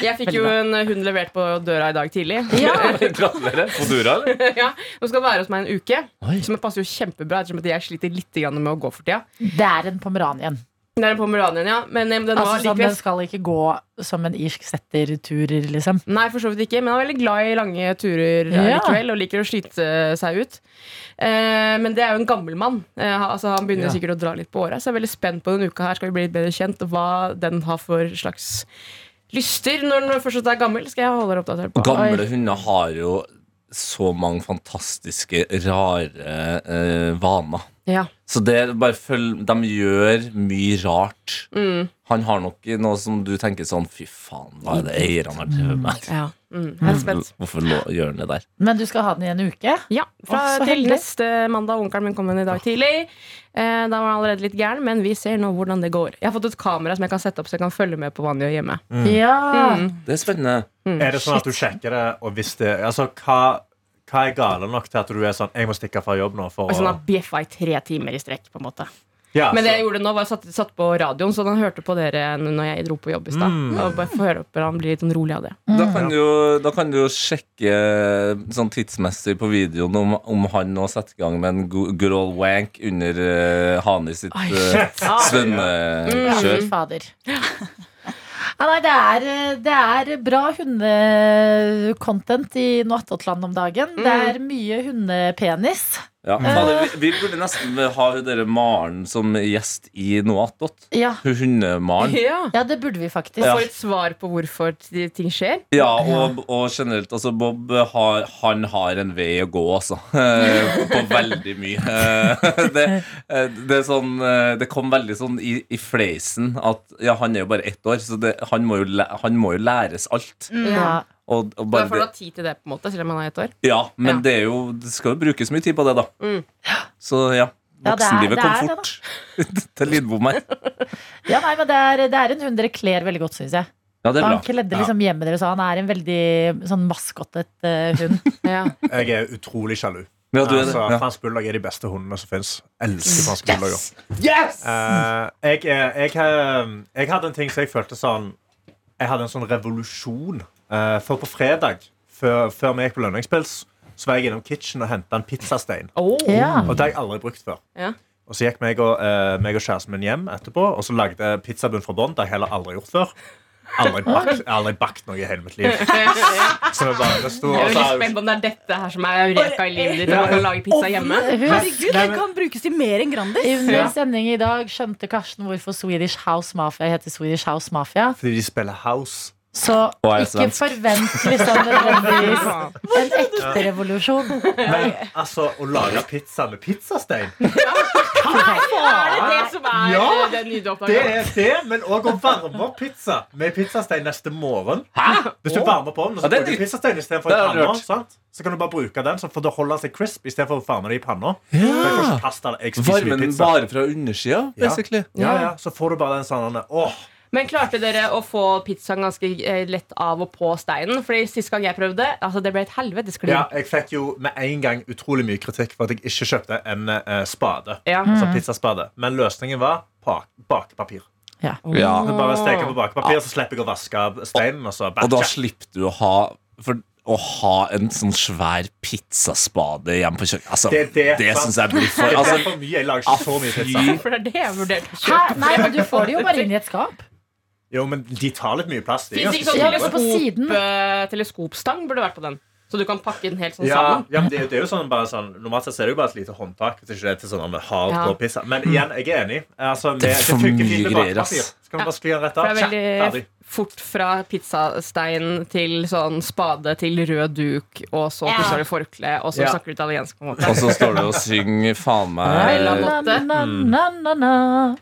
Jeg fikk jo en hund levert på døra i dag tidlig. Ja. [laughs] [laughs] Gratulerer. Fodora, eller? ja, Hun skal være hos meg en uke, Oi. som passer jo kjempebra. Ettersom at jeg sliter litt med å gå for tida. Det er en pomeranien. Det er en pomeranien, ja. Men eh, den var Altså, sånn, den skal ikke gå som en irsk setter-tur, liksom. Nei, for så vidt ikke, men han er veldig glad i lange turer Ja. likevel, og liker å skyte seg ut. Eh, men det er jo en gammel mann. Eh, altså, han begynner Ja. sikkert å dra litt på året, så jeg er veldig spent på denne uka her. Skal vi bli litt bedre kjent, og hva den har for slags lyster når den fortsatt er gammel. Skal jeg holde dere oppdatert på. Gamle hunder har jo så mange fantastiske, rare eh, vaner. Ja. Så det bare følg De gjør mye rart. Mm. Han har nok noe som du tenker sånn Fy faen, hva er det eierne har drevet med? ja. Mm. Jeg er. Hvorfor lå, gjør han det der? Men du skal ha den i en uke? Ja, fra Å, til heldig. neste mandag. Onkelen min kom inn i dag tidlig. Eh, da var han allerede litt gæren, men vi ser nå hvordan det går. Jeg har fått et kamera som jeg kan sette opp så jeg kan følge med på hva han gjør hjemme. Ja. Mm. Det er spennende. Er det sånn at du sjekker det, og hvis det Altså, hva, hva er gale nok til at du er sånn Jeg må stikke fra jobb nå for Og sånn å har bjeffa i tre timer i strekk. på en måte ja, Men det jeg gjorde nå, var satt, satt på radioen, så han hørte på dere når jeg dro på jobb i stad. Mm. Og bare få høre opp, Han blir litt sånn rolig av det. Da kan, du, jo- da kan du jo sjekke sånn tidsmessig på videoen om, om han nå setter i gang med en girl good old wank under uh, Hani sitt uh, svømmekjør. Mm. Ja, nei, det er, det er bra hundecontent i noe om dagen. Det er mye hundepenis. Ja. Fader, vi, vi burde nesten ha hun dere Maren som gjest i Noe attåt. Ja. Hun Hunde-Maren. Ja. ja, det burde vi faktisk. Ja. Få et svar på hvorfor ting skjer. Ja, og, og generelt, altså Bob har, han har en vei å gå, altså. [laughs] Eh, På veldig mye. Eh, Det, eh, det er sånn Det kom veldig sånn i, i fleisen at ja, han er jo bare ett år, så det, han, må jo, han må jo læres alt. Ja. Og, og Bare du har tid til det, på en måte selv om man er ett år. ja, men Ja. det er jo Det skal jo brukes mye tid på det, da. Mm. Så ja. Voksenlivet ja, kom det, fort [laughs] til Lidbom her. [laughs] ja, nei, men det er, det er en hund dere kler veldig godt, syns jeg. Ja, det er Han kledde liksom hjemmet deres, og han er en veldig sånn maskottet uh, hund. [laughs] Ja. Jeg er utrolig sjalu. Ja, du er det. altså, Ja. Fransk bulldog er de beste hundene som fins. Elsker fransk bulldogger. Uh, jeg, jeg, jeg, eh, jeg hadde en ting som jeg følte sånn Jeg hadde en sånn revolusjon. Uh, for på fredag, før, før vi gikk på lønningspils, så var jeg innom kitchen og henta en pizzastein. Oh. Ja. Og det har jeg aldri brukt før. Ja. Og så gikk meg og, uh, meg og kjæresten min hjem etterpå og så lagde pizzabunn fra bånn. Det har jeg heller aldri gjort før. Aldri bakt, jeg aldri bakt noe i hele mitt liv. [laughs] Så det bare, det sto, Jeg er veldig spent på om det er dette her som er eureka i livet ditt. Ja. Å lage pizza hjemme. Herregud, det kan brukes til mer enn Grandis. Under Ja. sending i dag skjønte Karsten hvorfor Swedish House Mafia heter Swedish House Mafia. fordi de spiller house. Så ikke svensk. forvent liksom nødvendigvis en ekte revolusjon. Men altså, å lage pizza med pizzastein? Hva Er det det som er Ja, den det nye du Det er det, men òg å varme opp pizza med pizzastein neste morgen. Hvis du varmer på den, så er bruker du pizzastein istedenfor i panna, sant? så kan du bare bruke den, for det holder seg crisp istedenfor å varme det i panna. For Varmen den bare fra undersida, Ja. Ja, ja, så får du bare den sånn åh, Men klarte dere å få pizzaen ganske eh, lett av og på steinen? Fordi Sist gang jeg prøvde, altså det ble et helvetes klin. ja, Jeg fikk jo med en gang utrolig mye kritikk for at jeg ikke kjøpte en uh, spade. Ja. Altså pizzaspade. Men løsningen var bak bakepapir. Ja. Ja. Bare steke på bakepapir, så slipper jeg å vaske av steinen. Og så Og da slipper du å ha For å ha en sånn svær pizzaspade hjemme på kjøkkenet altså, Det Det, det, syns jeg blir for Det er altså, for mye. Jeg lager ikke så mye fy. pizza. For det er det jeg vurderte å kjøpe. Nei, men du får det jo bare inn i et skap. Jo, men de tar litt mye plass. De Finnes ikke sånn Ja, teleskop, siden. eh, teleskopstang burde vært på den. Så du kan pakke den helt sånn Ja, sammen. ja, men det, det er jo sånn, bare sånn Normalt sett så er det jo bare et lite håndtak. Hvis ikke det er til sånn med hard Ja. på pizza Men igjen, jeg er enig. Altså, med, Det er for funker mye fint med greier, bakepapir. vi Så bare skli den rett av. det er veldig fort fra pizzastein til sånn spade til rød duk, og så Ja. pusser du forkle, og så Ja. snakker du italiensk. på en måte Og så står du og synger faen meg Notte. Na, na, na, na.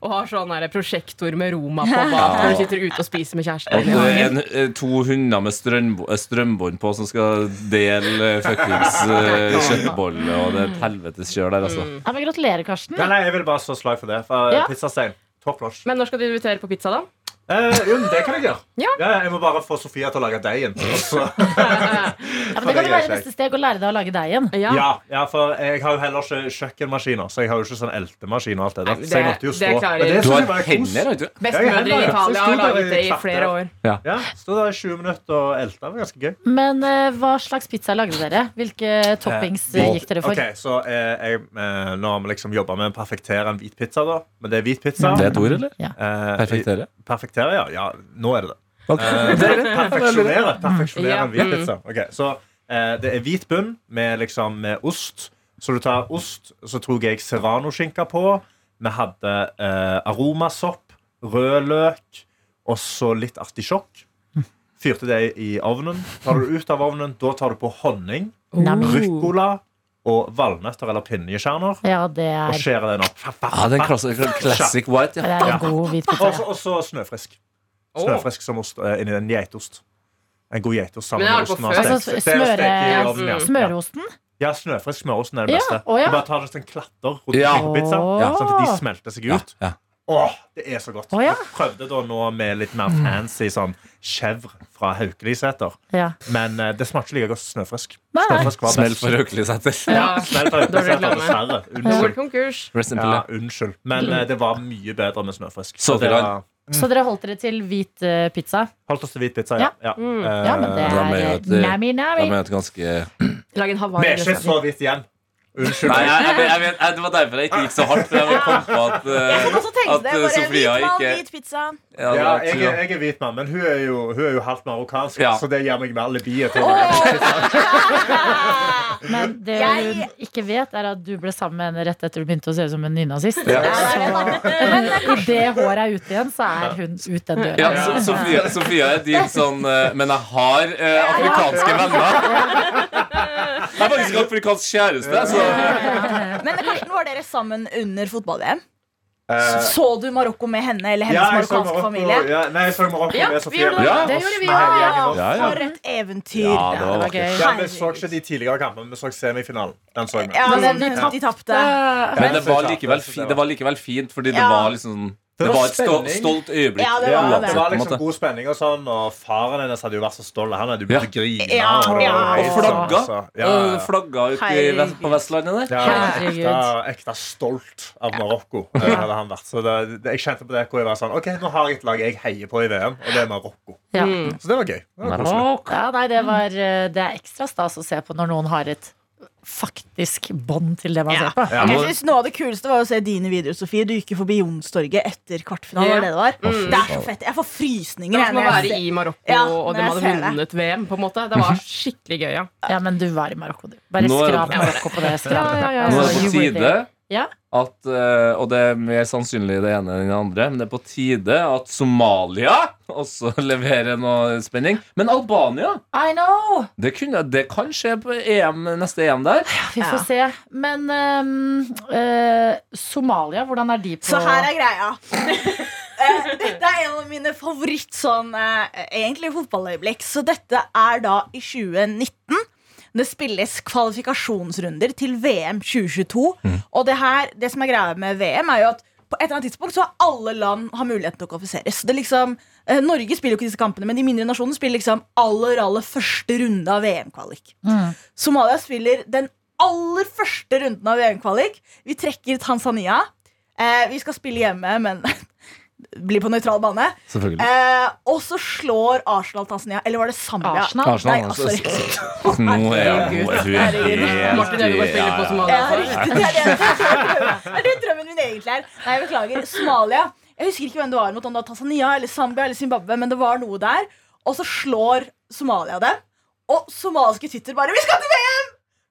Og har sånn her prosjektor med Roma på bak når du sitter ute og spiser med kjæresten Og det er en, eh, to hunder med strømbo- strømbånd på som skal dele eh, fuckings eh, kjøttbolle, og det er et helvetes kjør der, altså. Ja, men gratulerer, Karsten. Nei, nei, jeg vil bare slå slag for det. For Ja. Pizzastein. Topp notch. Men når skal du invitere på pizza, da? Eh, jo, det kan jeg gjøre. Ja. jeg må bare få Sofia til å lage deigen. [laughs] så- Ja, men det kan jo det være neste steg å lære deg å lage deigen. Ja. Ja, ja, for jeg har jo heller ikke kjøkkenmaskiner, så jeg har jo ikke sånn eltemaskin og alt det der. Nei, Så jeg det- måtte jo det stå. klarer- Men det Du synes har jeg kos. hender, har du? Bestemødre i Ja, Italia har laget i det i flere år. Ja, Sto der i 20 minutter og elta. Det var ganske gøy. Men eh, hva slags pizza lagde dere? Hvilke toppings eh, gikk dere for? Ok, så eh, jeg, eh, Nå har vi liksom jobba med å perfektere en hvit pizza, da. Men det er hvit pizza. Det er et ord, eller? Eh, Perfektere? Perfektere, ja. ja. Nå er det det. Okay. Perfeksjonere perfeksjonere en hvit pizza. Ok, så eh, det er hvit bunn med, liksom, med ost. Så du tar ost, så tok jeg serranoskinke på. Vi hadde eh, aromasopp, rød løk og så litt artisjokk. Fyrte det i ovnen. Tar du det ut av ovnen, da tar du på honning, ruccola og valnøtter eller pinjekjerner. Ja, det Og er, skjærer den opp. Ja, den classic, classic white, det er en god hvit Og Og så snøfrisk. Snøfrisk som ost eh, inni en geitost. En god geitost sammen Men jeg har med osten. og. Altså, smøre- ovnen, ja. Ja, snøfrisk smørosten er det Ja, beste. å ja. Du bare tar en klatter rundt Ja. pizza, ja. sånn at de smelter seg ja, ut. ja. Åh, det er så godt. Å ja. Jeg prøvde da nå med litt mer fancy sånn chèvre fra Haukelisæter. Ja. Men uh, det smakte ikke like godt som snøfrisk. Snøfrisk Smell for Røkeli-setter. Ja. Smell for Haukelisæter, dessverre. Unnskyld. Ja, unnskyld. Men uh, det var mye bedre med snøfrisk. Så det dere- mm. Så dere holdt dere til hvit uh, pizza? holdt oss til hvit pizza, ja. ja. Mm. Ja, men det er, det er med et, ganske Lag en Vi er ikke så vidt igjen. Unnskyld. Nei, jeg, jeg, jeg vet, jeg, det var derfor jeg ikke gikk så hardt. For jeg kom på at, tenke at Bare Sofia hvit mann, ikke hvit pizza. ja, Ja, jeg, er- jeg er hvit mann, men hun er jo, hun er jo halvt marokkansk, Ja. så det gir meg mer alibiet til å. Men det Jeg- hun ikke vet, er at du ble sammen med henne rett etter du begynte å se ut som en nynazist. Ja. Så idet håret er ute igjen, så er hun ut den døra. ja, så, Sofia, Sofia er din sånn eh, Men jeg har uh, afrikanske venner. Jeg er faktisk afrikansk kjæreste. Så Men Karsten, var dere sammen under fotball-VM? Eh, Så du Marokko med henne eller hennes ja, marokkanske Marokko, familie? ja, nei, jeg så Marokko Ja, med Sofie. Ja. Det gjorde vi òg. For et eventyr. Ja, det var gøy. Ja, vi så ikke de tidligere kampene, vi så semifinalen. Den så vi. Ja, den, de de tapte. Men det var likevel, det var likevel fint, fordi det var liksom Det var et sto, stolt øyeblikk. Ja, det Ja, var det det. var liksom god spenning og sånn, og faren hennes hadde jo vært så stolt. Han hadde begynt å grine. Ja, og. Og flagga. sånn, altså. Ja, Og flagga ut i, Herregud. vest- på Vestlandet der. Ja, ekte, ekte stolt av Marokko. eh, hadde han vært. Så det, det, jeg kjente på det hvor jeg var sånn Ok, nå har jeg et lag jeg heier på i VM, og det er Marokko. Ja. Så det var gøy. Det var. Ja, nei, det, var, eh, det er ekstra stas å se på når noen har et faktisk bånd til det man Ja. ser på. Ja. Jeg synes Noe av det kuleste var å se dine videoer Sofie. Du gikk jo forbi Jonstorget etter kvartfinalen. var Det det var. Det er så fett. Jeg får frysninger. Det var som å være i Marokko, Ja, og de hadde vunnet det. VM. på en måte Det var skikkelig gøy, ja. Ja, men du var i Marokko, du. Bare skrap Marokko på det Skrap. Ja, ja, ja. Nå er det Altså, på tide. Ja. at eh, Og det er mer sannsynlig det ene enn det andre, men det er på tide at Somalia også [laughs] leverer noe spenning. Men Albania, I know! det, kunne, det kan skje på EM, neste EM der. Vi får se. Men um, uh, Somalia, hvordan er de på Så her er greia. [laughs] Eh, Dette er en av mine favoritt sånn, egentlig fotballøyeblikk. Så dette er da i 2019. Det spilles kvalifikasjonsrunder til VM 2022. Og det, her, det som er greia med VM, er jo at på et eller annet tidspunkt så har alle land har muligheten til å kvalifiseres. Det er liksom, eh, Norge spiller jo ikke disse kampene, men de mindre nasjonene spiller liksom aller aller første runde av VM-kvalik. Mm. Somalia spiller den aller første runden av VM-kvalik. Vi trekker Tanzania. Eh, vi skal spille hjemme, men blir på nøytral bane. Selvfølgelig. Eh, og så slår Arsenal Tanzania. Eller var det Zambia? Arsenal? Arsenal, Nei, altså. sorry. [laughs] Nå er jeg nå er hun helt Martin Ødegaard spiller på. Somalia. Ja. Det er det, det, er det, det det drømmen min egentlig er. Nei, jeg beklager. Somalia. Jeg husker ikke hvem det var mot, om det var Tanzania eller Zambia eller Zimbabwe, men det var noe der. Og så slår Somalia dem. Og somaliske Twitter bare Vi skal til VM!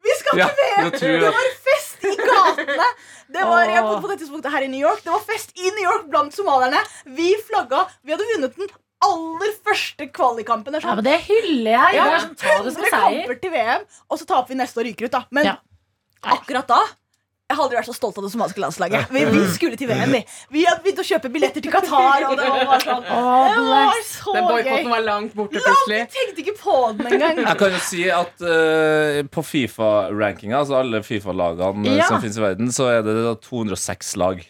Vi skal til VM! Det var fest i gatene! Det var, jeg bodde på det tidspunktet her i New York. Det var fest i New York blant somalierne. Vi flagga. Vi hadde vunnet den aller første kvalikkampen. Ja, sånn men det hyller jeg. Som 100 kamper til VM, og så taper vi neste og ryker ut. da Men Ja. akkurat da jeg har aldri vært så stolt av det somaliske landslaget. Vi, vi skulle til VM. Vi Vi hadde begynt å kjøpe billetter til Qatar. Og det var sånn Det var så Den boikotten var langt borte plutselig. Jeg tenkte ikke på den engang. Jeg kan jo si at uh, på Fifa-rankinga, altså alle Fifa-lagene Ja. som finnes i verden, så er det da 206 lag.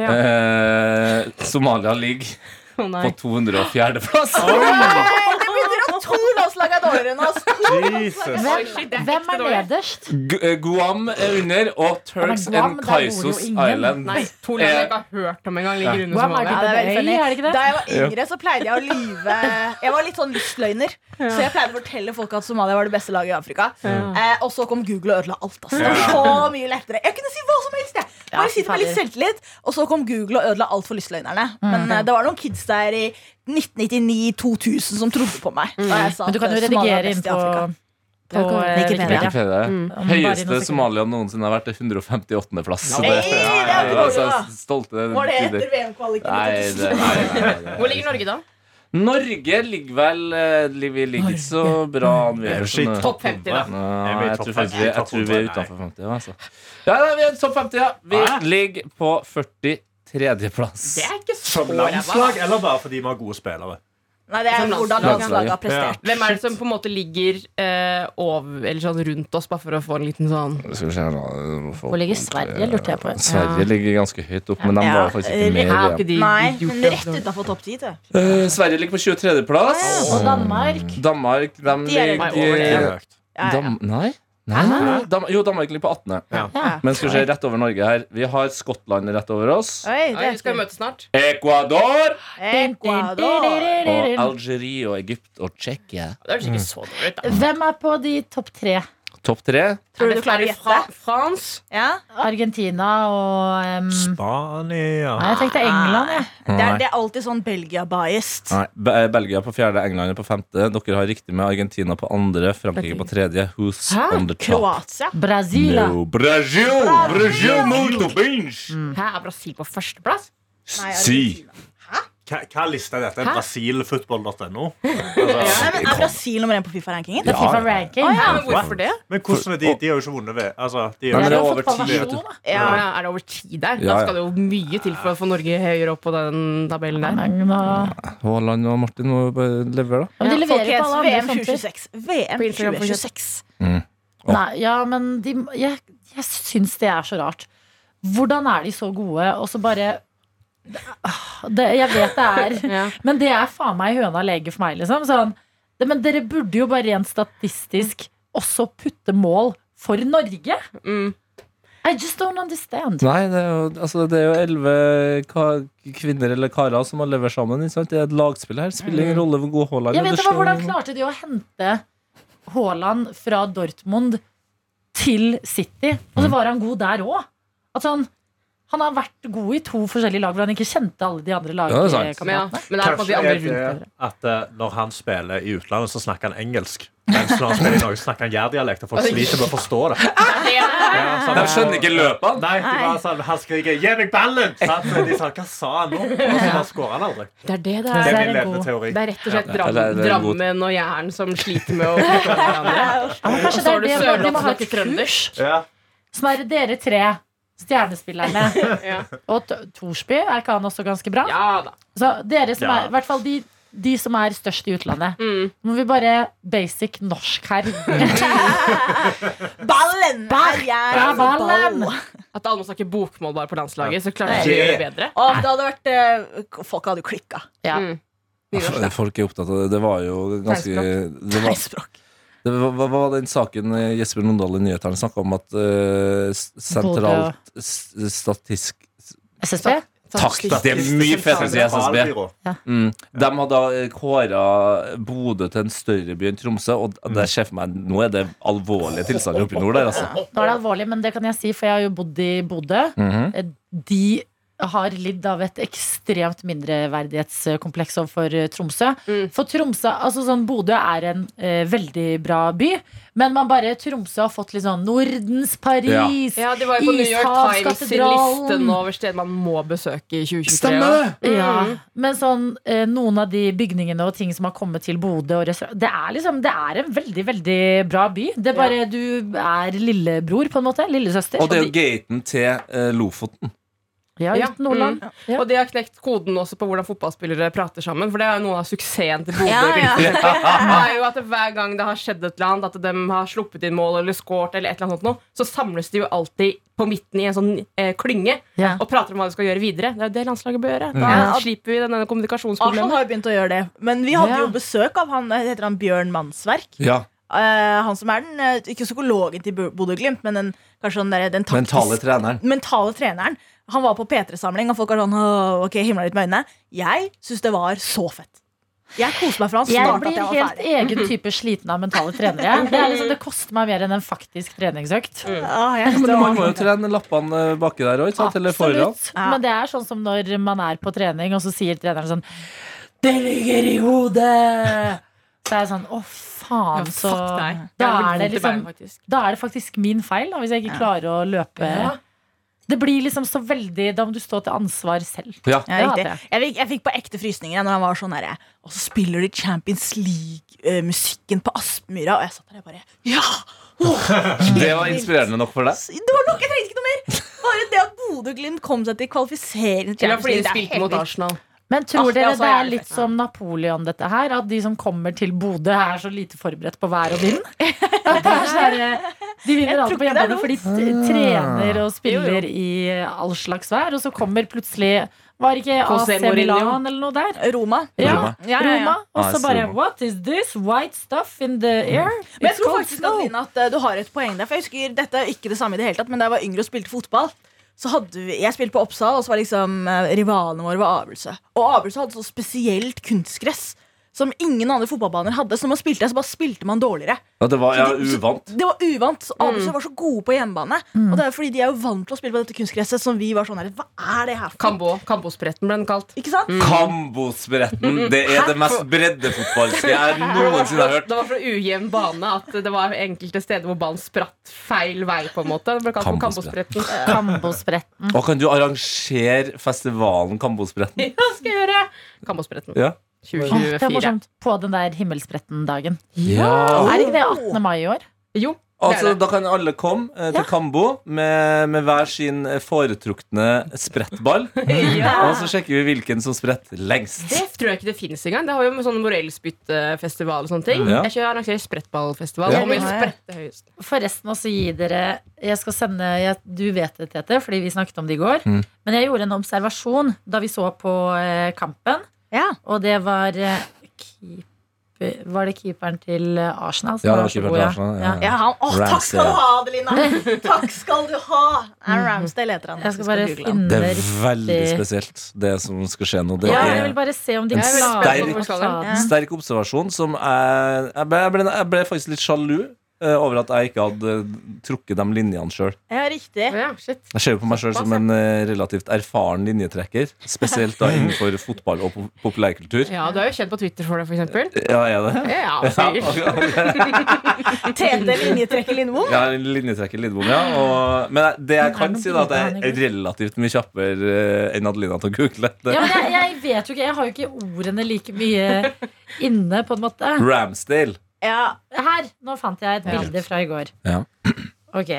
Ja. Uh, Somalia ligger oh, på 204.-plass. Det begynner at to er dårligere enn oss. Jesus. Hvem, er hvem er nederst? Guam er under, og Turks Ja, men Guam, and der bor jo Kaisos ingen. Island. Nei, to land jeg ikke har hørt om engang, ligger under Guam er Somalia. Ja, det er veldig funny. er det ikke det? Da jeg var yngre, så pleide jeg å lyve. Jeg var litt sånn lystløgner. Så jeg pleide å fortelle folk at Somalia var det beste laget i Afrika. Eh, og så kom Google og ødela alt. Altså. Det var så mye lettere. Jeg kunne si hva som helst. Jeg. Ja, Bare sitte med litt selvtillit. Og så kom Google og ødela alt for lystløgnerne. Men eh, det var noen kids der i 1999-2000 som trodde på meg. Da jeg sa Men du kan jo eh, redigere inn på, på eh, Wikipedia. Noen Høyeste. Somalia noensinne har vært 158.-plass. Så det, det, det er altså, stolte Var det etter VM-kvaliken? Nei, det, nei, nei, nei, Hvor ligger Norge, da? Norge ligger vel eh, Vi ligger ikke så bra an. Sånn, eh, Topp 50, da. Nei, jeg tror faktisk vi, 50? jeg tror vi er Nei. utenfor 50. Ja, altså. ja, ja, vi er topp 50, ja. Vi ligger på 43.-plass. Det er ikke så Som landslag, eller bare fordi vi har gode spillere? Nei, det er Som hvordan landslag. landslaget har prestert. Hvem er det som på en måte ligger eh, over, eller sånn rundt oss, bare for å få en liten sånn Skal vi se her, da. Hvor ligger Sverige, lurte jeg på. Sverige ligger ganske høyt opp, men de Ja, var faktisk ikke med i VM. de Nei, men rett utafor topp ti. det. Eh, Sverige ligger på 23.-plass. Og Danmark. Danmark, de De er ligger over det. Ja, ja. Dam Nei? Nei, da nei. Dam jo, Danmark ligger på 18. Ja. Ja. Men skal vi se rett over Norge her. Vi har Skottland rett over oss. Oi, er vi skal møtes snart. Ecuador! Ecuador. Og Algerie og Egypt og Tsjekkia. Det høres ikke så dårlig ut, da. Hvem er på de topp tre? Topp tre. Tror du du klarer å fra gjette? France? Ja? Argentina og um, Spania Nei, jeg tenkte England, jeg. Det er, Nei. det er alltid sånn Belgia-biased. Nei. Be- Belgia på fjerde, England på femte. Dere har riktig med Argentina på andre, Frankrike på tredje. Who's Hæ? on the top? Kroatia. Brasilia. No. Brasil! Brasil muito bem! Hæ, er Brasil på førsteplass? Nei, Si. Argentina. Hva, hva liste er dette? Hæ? Brasilfootball.no? Nei, [laughs] men Er Brasil nummer én på Fifa-rankingen? Er FIFA ranking. Ja, men hvorfor det? Men hvordan er de? De har jo ikke vunnet ved altså, de Nei, men det er over tid, vet du. Ja, ja, Er det over ti der? Ja, Da skal det jo mye til for å få Norge høyere opp på den tabellen der. Men, Haaland og Martin må bare levere, da. men de leverer på alle VM andre fronter. 2026. VM På Instagram, for 2026. Nei, ja, men de, jeg, jeg syns det er så rart. Hvordan er de så gode, og så bare det, Jeg vet det er [laughs] Ja. Men det er faen meg høna lege for meg, liksom. Sånn, det, men dere burde jo bare rent statistisk også putte mål for Norge. Mm. I just don't understand. Nei, det er jo altså, det er jo elleve kvinner eller karer som har levert sammen. Det er et lagspill her. Spiller ingen rolle hvor god Haaland Jeg er. vet Hvordan klarte de å hente Haaland fra Dortmund til City? Og så var han god der òg. At sånn, han har vært god i to forskjellige lag hvor han ikke kjente alle de andre Ja, det er ja, lagkameratene. men det er på de andre rundt bedre. at når han spiller i utlandet, så snakker han engelsk. Mens når han spiller i Norge, så snakker han jærdialekt, og folk sliter med å forstå det. [laughs] Ja, De skjønner ikke løpet? Nei, de bare sånn, han skriker 'gi meg ballen!' Så de sa 'hva sa han nå?' Og så skårer han aldri. Det er det det Det er. Det er det. Det er rett og slett Ja, Dram det er- det er. Drammen og Jæren som sliter med å forstå hverandre. Ja, Og kanskje så har du det er det de Sørlandet må som ha et snakker trøndersk. Ja. Sånn er dere tre stjernespillerne. [laughs] Ja. Og Thorsby, er ikke han også ganske bra? ja da. Så dere som Ja. er, i hvert fall de, de som er størst i utlandet. Mm. Må vi bare basic norsk her. [laughs] Ballen Ja, ballen. At alle må snakke bokmål bare på landslaget, så klarer vi det bedre. Og det hadde vært eh, Folk hadde jo klikka. Ja. Mm. Folk er opptatt av det. Det var jo ganske Det var, Språk. Det var, hva var den saken eh, Jesper Nondal i nyhetene snakka om at uh, sentralt statisk SSB? Takk! Det er mye fetere å si SSB. Mm. De hadde kåra Bodø til en større by enn Tromsø, og det ser for meg nå er det alvorlige tilstander oppe i nord der, altså. Nå er det alvorlig, men det kan jeg si, for jeg har jo bodd i Bodø. Mhm. De har lidd av et ekstremt mindreverdighetskompleks overfor eh, Tromsø. Mm. For Tromsø, altså sånn Bodø er en eh, veldig bra by, men man bare Tromsø har fått litt sånn Nordens Paris. Ja, det var jo på New York Times sin liste nå over steder man må besøke i 2023. Stemmer det! Ja, Mm. men sånn, eh, noen av de bygningene og ting som har kommet til Bodø det er liksom, det er en veldig, veldig bra by. Det er bare du er lillebror, på en måte. Lillesøster. Og det er jo gaten til eh, Lofoten. Ja, Ja, uten Nordland. Ja. Og de har knekt koden også på hvordan fotballspillere prater sammen. For det er jo noe av suksessen til Bodø. Ja, er jo at Hver gang det har skjedd et eller annet, at de har sluppet inn mål eller scoret, eller eller annet så samles de jo alltid på midten i en sånn eh, klynge Ja. og prater om hva de skal gjøre videre. Det er jo det landslaget bør gjøre. Da Ja. slipper vi denne Arsenal har jo begynt å gjøre det. Men vi hadde Ja. jo besøk av han eh, heter han Bjørn Mannsverk. Ja, Uh, han som er den, eh, ikke psykologen til Bodø-Glimt, men den, kanskje den, der, den taktisk- Mentale treneren. mentale treneren. Han var på P3-samling, og folk var sånn «Åh, Ok, himla litt med øynene. Jeg syns det var så fett. Jeg koser meg fra han Jeg blir jeg blir helt ferdig. egen type sliten av mentale trenere. Det, er liksom, det koster meg mer enn en faktisk treningsøkt. Mm. Ah, Men man må jo trene lappene eh, baki der òg, eller foran. Ja. Men det er sånn som når man er på trening, og så sier treneren sånn Det ligger i hodet! Så er jeg sånn Å, faen, så Fuck deg. da er, det liksom, da er det faktisk min feil, da, hvis jeg ikke klarer å løpe. Det blir liksom så veldig Da må du stå til ansvar selv. Ja. Ja, riktig. Jeg fikk, jeg fikk på ekte frysninger når han var sånn herre Og så spiller de Champions League-musikken på Aspmyra, og jeg satt der og bare Ja! Oh, [laughs] Det var inspirerende nok for deg. Det var nok! Jeg trengte ikke noe mer! Bare det at Bodø-Glimt kom seg til kvalifisering Eller Champions fordi League, de det er spilte mot. Arsenal. Men tror Ah, er dere det er litt som Napoleon, dette her? At de som kommer til Bodø, er så lite forberedt på vær og vind? [laughs] Sånn de vinner alt alltid på hjemmebane, for de trener og spiller i all slags vær, og så kommer plutselig Var ikke AC. Milan eller noe der? Roma. Ja, Roma. Ja, ja, ja. Roma. Og så Ah, bare What is this? White stuff in the air? Men jeg tror faktisk. Adeline, at eh, du har et poeng der. For jeg husker, Dette er ikke det samme i det hele tatt, men da jeg var yngre og spilte fotball, så hadde vi, jeg spilte på Oppsal, og så var liksom eh, rivalene våre var Abrelse. Og Abrelse hadde så spesielt kunstgress som ingen andre fotballbaner hadde. Så når man spilte, så bare spilte man dårligere. Ja, det var ja, Så uvant. Det var uvant. så Abrelse Mm. var så gode på hjemmebane. Og det er fordi de er jo vant til å spille på dette kunstgresset, som vi var sånn her Hva er det her for? Kambo, Kambospretten ble den kalt. Ikke sant? Kambospretten. Det er det mest breddefotballske jeg [laughs] noensinne har hørt. Det var fra ujevn bane at det var enkelte steder hvor ballen spratt feil vei. på en måte Det ble kalt Kambospretten. Kambospretten. [laughs] Kambospretten. Og kan du arrangere festivalen Kambospretten? [laughs] Ja, skal jeg gjøre Kambospretten Ja. Åh, det er morsomt. På den der himmelspretten-dagen. ja. Er ikke det 18. mai i år? Jo, Altså. Da kan alle komme eh, til Kambo med, med hver sin eh, foretrukne sprettball. [laughs] Og så sjekker vi hvilken som spretter lengst. Det tror jeg ikke det finnes engang. Det har jo med sånn morellspyttfestival og sånne ting. Ja. Jeg kjører arrangerer sprettballfestival. Ja. Ja, ja. høyest? Forresten også gi dere Jeg skal sende jeg, Du vet det, Tete, fordi vi snakket om det i går. Mm. Men jeg gjorde en observasjon da vi så på eh, kampen. Ja. Og det var keep, Var det keeperen til eh, Arsenal? Ja, det var keeperen til Arsenal, ja, ja. Ja, han, å, [laughs] takk skal du ha, Adelina! Takk skal du ha! Aaron Ramsdale heter han. Jeg skal bare finne Det er veldig spesielt, det som skal skje nå. Det Ja, jeg vil er bare se om de en sterk- sterk observasjon som jeg Jeg ble, jeg ble, jeg ble faktisk litt sjalu eh, over at jeg ikke hadde trukket de linjene sjøl. Ja, riktig. Ja. Jeg ser jo på meg sjøl som en eh, relativt erfaren linjetrekker. Spesielt da [laughs] innenfor fotball og populærkultur. Ja, du er jo kjent på Twitter for det, for eksempel. Ja, er det? Ja, [laughs] sikkert. Tete linjetrekker Lindbom? Ja, linjetrekker Lindbom, ja. Og, men det jeg kan si, da, at jeg er relativt mye kjappere eh, enn Adelina til å google. Det. Ja, men jeg, jeg vet jo ikke, jeg har jo ikke ordene like mye inne, på en måte. Ramsdale. Ja. Her, nå fant jeg et bilde fra i går. Ja. Ok.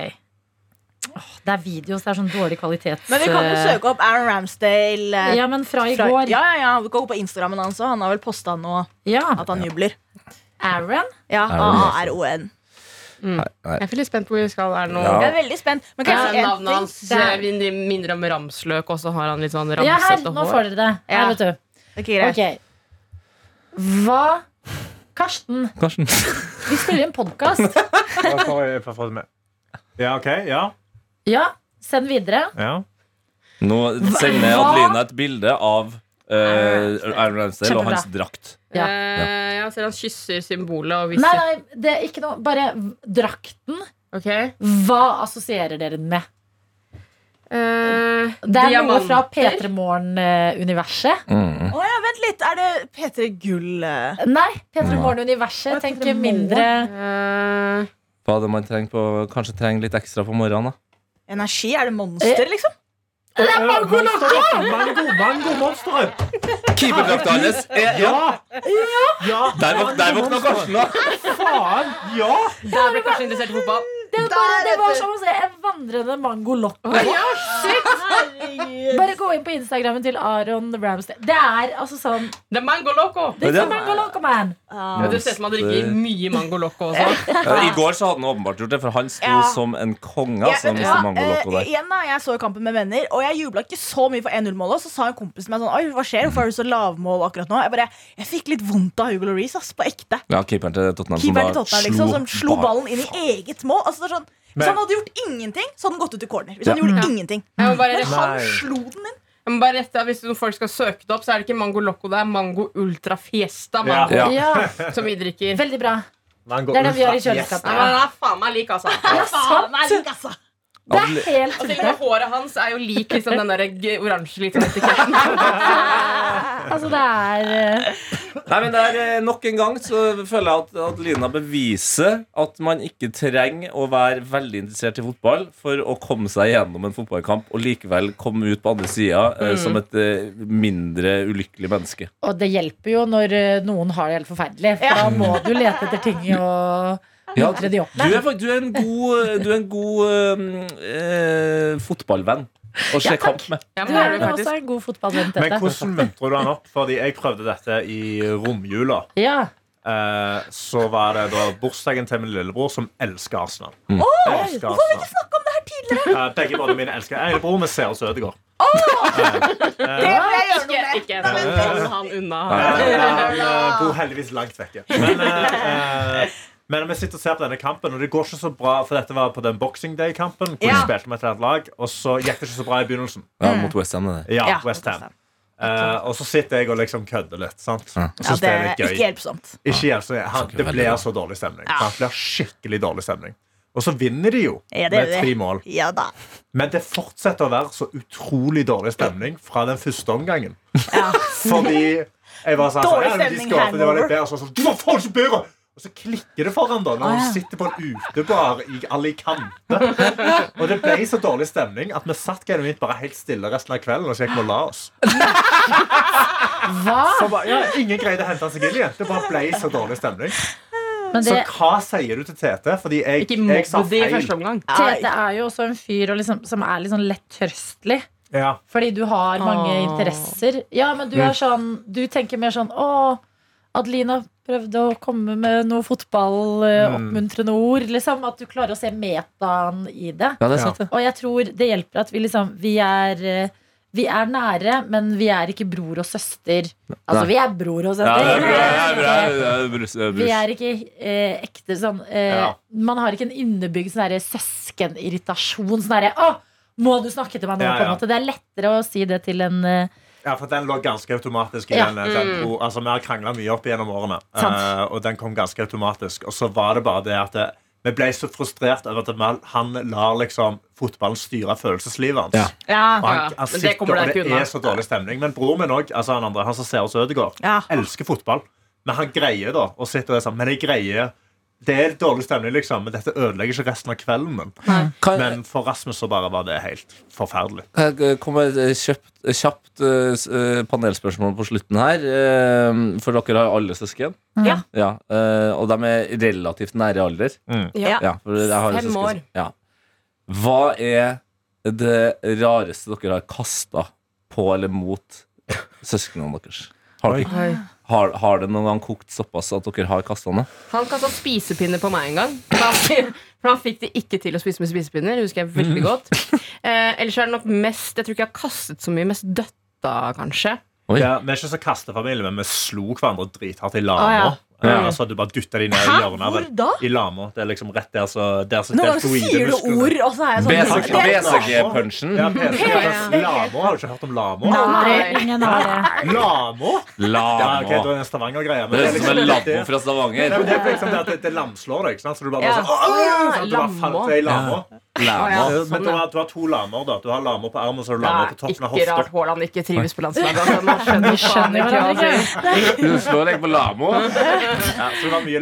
Åh, det er video, så det er sånn dårlig kvalitet. Men vi kan jo eh, søke opp Aaron Ramsdale. eh, Ja, men fra i fra- går. Ja, ja, ja, Vi kan gå på Instagrammen hans òg. Han har vel posta nå Ja. at han jubler. Aaron. Ja. Nei, nei. Jeg er veldig spent på hvor vi skal. Er det noe Ja. Jeg er veldig spent. Men kanskje jeg Ja, Navnet hans eh, minner minner om ramsløk, og så har han litt sånn ramsete hår. Ja, her, nå får dere det. Her, Ja. vet du. Okay, greit. Okay. Hva Karsten, Karsten. vi spiller en podkast. [laughs] Ja, OK. Ja. Ja, send videre. ja. Nå sender Hva? Adelina et bilde av uh, Aaron Ramsdale og hans drakt. Ja. Eh, ja, ser han kysser symbolet og Nei, viser. nei, det er ikke noe Bare drakten. Okay. Hva assosierer dere den med? Eh, Det er noe fra P3 Morgen-universet. Mm. Oh, ja, vent litt. Er det P3 Gull eh? Nei, P3 Morgen-universet Tenk tenker mindre uh, Hva er det man trenger på Kanskje trenger litt ekstra på morgenen, da? Energi? Er det Monster, liksom? Mango, mango, mango monsteret! Keeperdrakta hans er ja. Ja! ja. Der, våk- der våkna Karsten, da! Faen! Ja! Der ble Karsten interessert i fotball. Det, bare, det var som å se en vandrende mango loco. Bare gå inn på Instagrammen til Aron Ramstead. Det er altså sånn Det er Mango Loco! Det er mango man. Ja, du ser ut som han drikker mye Mango Loco også. [laughs] Ja, I går så hadde han åpenbart gjort det, for han sto Ja. som en konge. Altså, ja, der. igjen da, Jeg så kampen med venner, og jeg jubla ikke så mye for 1-0-målet. Så sa en kompis til meg sånn Oi, hva skjer? Hvorfor er du så lavmål akkurat nå? Jeg bare, jeg fikk litt vondt av Hugo Laurice, ass, på ekte. Ja, keeperen til Tottenham Keeperen til Tottenham liksom, som slo ballen inn i eget mål. Altså, det er sånn, hvis han hadde gjort ingenting, så hadde han gått ut i corner. Hvis Ja. han gjorde ingenting Men han Nei. slo den inn. jeg må bare rette Hvis noen folk skal søke det opp, så er det ikke Mango Loco, det er Mango Ultra Fiesta Mango Ja. Ja, [laughs] som vi drikker. Veldig bra. Mango Det er det vi har i kjøleskapet. Ja, men den er faen meg lik, altså. Faen, meg lik, altså. Det er helt Og tullete. med håret hans er jo lik liksom, den der oransje liten etiketten. [laughs] Altså, det er eh, Nei, men det er eh, Nok en gang så føler jeg at Lina beviser at man ikke trenger å være veldig interessert i fotball for å komme seg gjennom en fotballkamp og likevel komme ut på andre sida eh, som et eh, mindre ulykkelig menneske. Og det hjelper jo når noen har det helt forferdelig. For da må du lete etter ting å Ja, Du er, du er en god, du er en god eh, eh, fotballvenn å se kamp med. Ja, men du er også en god fotballvenn, Men hvordan muntrer du han opp? Fordi jeg prøvde dette i romjula. Ja. Eh, så var det da bursdagen til min lillebror, som elsker Arsenal. Mm. Elsker Hvorfor har vi ikke snakket om det her tidligere? begge brødrene mine elsker Lillebror med Ødegaard. Oh! Det må jeg gjøre noe med. Ikke sånn hold han unna. Eh, Han eh, bor heldigvis langt vekke. Men, eh, eh, men vi sitter og ser på denne kampen, og det går ikke så bra. For dette var på den Boxing Day-kampen, hvor Ja. de spilte med et annet lag. Og så gikk det ikke så bra i begynnelsen. Ja, mot West Ham. det. Ja, Ja, West Ham. West Ham. Eh, og så sitter jeg og liksom kødder litt. Sant? Ja. Ja, det er ikke hjelpsomt. Ikke hjelpsomt. han, det blir så dårlig stemning. Ja. Det blir skikkelig dårlig stemning. Og så vinner de jo Ja, det med tre mål. Ja da. Men det fortsetter å være så utrolig dårlig stemning fra den første omgangen. Ja. Fordi jeg var sånn, Dårlig ja, de stemning skapte, det var litt bedre, og så sånn, du var faen ikke bedre! Og så klikker det for han da når han sitter på en utebar i Alicante. Og det ble så dårlig stemning at vi satt genuint bare helt stille resten av kvelden og så gikk vi og la oss. Hva? Så bare, ja, ingen greide å hente seg inn igjen. Det bare ble så dårlig stemning. Men Så hva sier du til Tete? Fordi jeg, Ikke jeg sa i feil. første omgang. Tete er jo også en fyr og liksom, som er litt sånn lett trøstelig. Ja. Fordi du har mange Åh. interesser. Ja, men du er sånn Du tenker mer sånn Å, Adelina prøvde å komme med noe fotballoppmuntrende ord. Liksom, at du klarer å se metaen i det. Ja, det Ja. Og jeg tror det hjelper at vi liksom Vi er, eh, vi er nære, men vi er ikke bror og søster. Altså, Nei. vi er bror og Ja, det er søster. bra, det er bra, det er [laughs] brus, det er Vi er ikke eh, ekte sånn eh, Ja. Man har ikke en innebygd sånn søskenirritasjon. Sånn derre Å, må du snakke til meg nå? Ja, På en ja. måte Det er lettere å si det til en eh, Ja, for den lå ganske automatisk i Ja. den, den bro- Altså, Vi har krangla mye opp gjennom årene, eh, og den kom ganske automatisk. Og så var det bare det at det, vi ble så frustrert over at han lar liksom fotballen styre følelseslivet hans. Ja. Ja. Og han, han men det sitter, og det er så dårlig stemning. Men broren min òg, altså han andre, han som ser oss Ødegård, Ja. elsker fotball. Men han greier da å sitte og er sånn Men jeg greier Det er dårlig stemning, liksom, men dette ødelegger ikke resten av kvelden Men, Kan, Men for Rasmus så bare var det helt forferdelig. jeg kommer med et kjøpt, kjapt uh, eh, panelspørsmål på slutten her? Uh, For dere har alle søsken. Ja. Ja, uh, og de er relativt nære alder. alder. Ja. Ja, Fem søsken år. Ja. Hva er det rareste dere har kasta på eller mot søsknene deres? Har, Oi. Har, har det noen gang kokt såpass at dere har kasta noe? Han kasta spisepinner på meg en gang. For han, for han fikk det ikke til å spise med spisepinner. Husker jeg veldig godt. Eh, ellers er det nok mest Jeg tror ikke jeg har kastet så mye. Mest døtta, kanskje. Oi. Ja, vi er ikke så kastefamilie, men vi slo hverandre drithardt i lama. Ah, ja. Eh, så hadde du bare dytta de ned i hjørnet. Hvor da? I lama. Det er liksom rett der så, der så Noen ganger sier du ord, og så er jeg sånn BCG-punchen? Ja, PC. Lamo, har du ikke hørt om lamo? Aldri. Ingen har det. Lamo? Lamo. ok, er det en Stavanger-greie. Det er som en lamo fra Stavanger. det er liksom det at det, lamslår deg. ikke sant? Så du bare, sånn, sånn, lamo. Lammo. Ja, Men sånn, du har, du har to lamer. da Du har lamer på armen og så har du lamer er på toppen av ikke rart hofta. Haaland ikke trives på landslaget. Altså. Skjønner Vi skjønner ikke hva han sier. Du slår deg på lama? Ja, så det var mye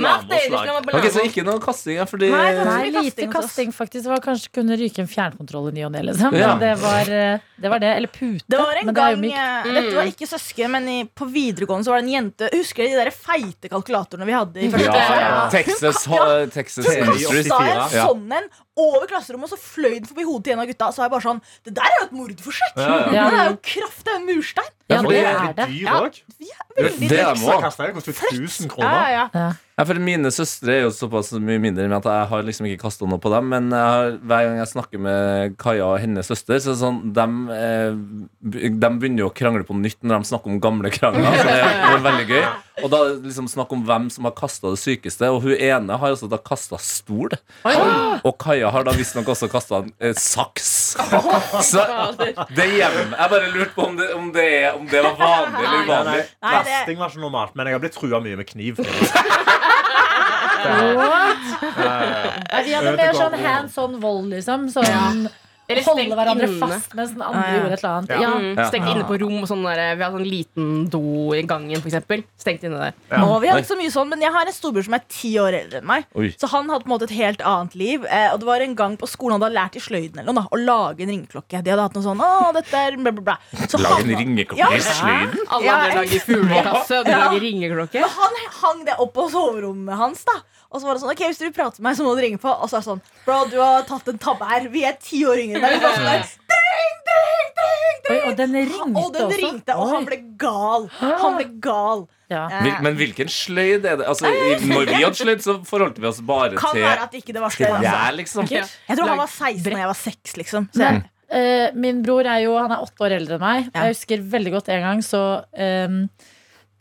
på Ok, Så ikke noe kasting, her, fordi Nei, det var- lite kasting oss. kasting, faktisk. Det var kanskje kunne ryke en fjernkontroll i ny og ne, liksom. Ja. Men det var, eh, det var det. Eller pute. Det var en men det gang mykt. eh, Dette var ikke søsken, men i, på videregående så var det en jente Husker dere de der feite kalkulatorene vi hadde i første Ja, ja. Texas, Texas Hun Industries. Sa en Ja. sånn en over klasserommet, og så fløy den forbi hodet til en av gutta. Så var jeg bare sånn Det der er jo et mordforsøk! Ja, ja. Det er jo kraft, det er jo en murstein. Ja, for det det er jo det. Ja. òg. Veldig Det er. Det koster jo 1000 Ja, kroner. ja, ja. Ja, for Mine søstre er jo såpass mye mindre med at jeg har liksom ikke kasta noe på dem. Men har, hver gang jeg snakker med Kaja og hennes søster, så er det sånn de, eh, de begynner jo å krangle på nytt når de snakker om gamle krangler. Så det er veldig gøy Og da liksom snakk om hvem som har kasta det sykeste. Og hun ene har også da kasta stol. Og Kaja har da visstnok også kasta en eh, saks. Så det hjemme Jeg bare lurte på om det, om det, er- om det var vanlig eller Nei, nei, uvanlig. Plasting var ikke normalt, men jeg har blitt trua mye med kniv. Vi hadde mer sånn hands on vold, liksom. Sånn Eller holde hverandre inne. fast mens den andre ah, ja. gjorde et eller annet. Ja. Ja. Mm, Ja. stengt inne på rom. og Sånn der, vi har sånn liten do i gangen, f.eks. Stengt inne der. Og vi har ikke så mye sånn, men jeg har en storbror som er ti år eldre enn meg. Oi. Så han hadde på en måte et helt annet liv. Eh, og det var en gang på skolen han hadde lært i sløyden eller noe, da, å lage en ringeklokke. De hadde hatt noe sånn Å, dette er bla, bla, bla. Så lage en ringeklokke Ja. i sløyden. Alle andre lager fuglekasse, og du Ja. lager ringeklokke. Men han hang det opp på soverommet hans. da Og så var det sånn, ok, Hvis du vil prate med meg, så må du ringe på. Og så er det sånn Bro, du har tatt en tabbe her. Vi er ti år yngre. Vi var sånn der, [laughs] ding, ding, ding, Oi, ding. og den ringte Og den også. ringte, og han ble gal. Han ble gal. Ja. Eh, men hvilken sløyd er det? Altså, når vi hadde [laughs] sløyd, så forholdt vi oss bare Kan til være at ikke det var sløyd. Altså. liksom. Jeg tror han var 16 og jeg var 6, liksom. Så jeg, Eh, min bror er jo Han er åtte år eldre enn meg. Ja. Jeg husker veldig godt en gang så, um,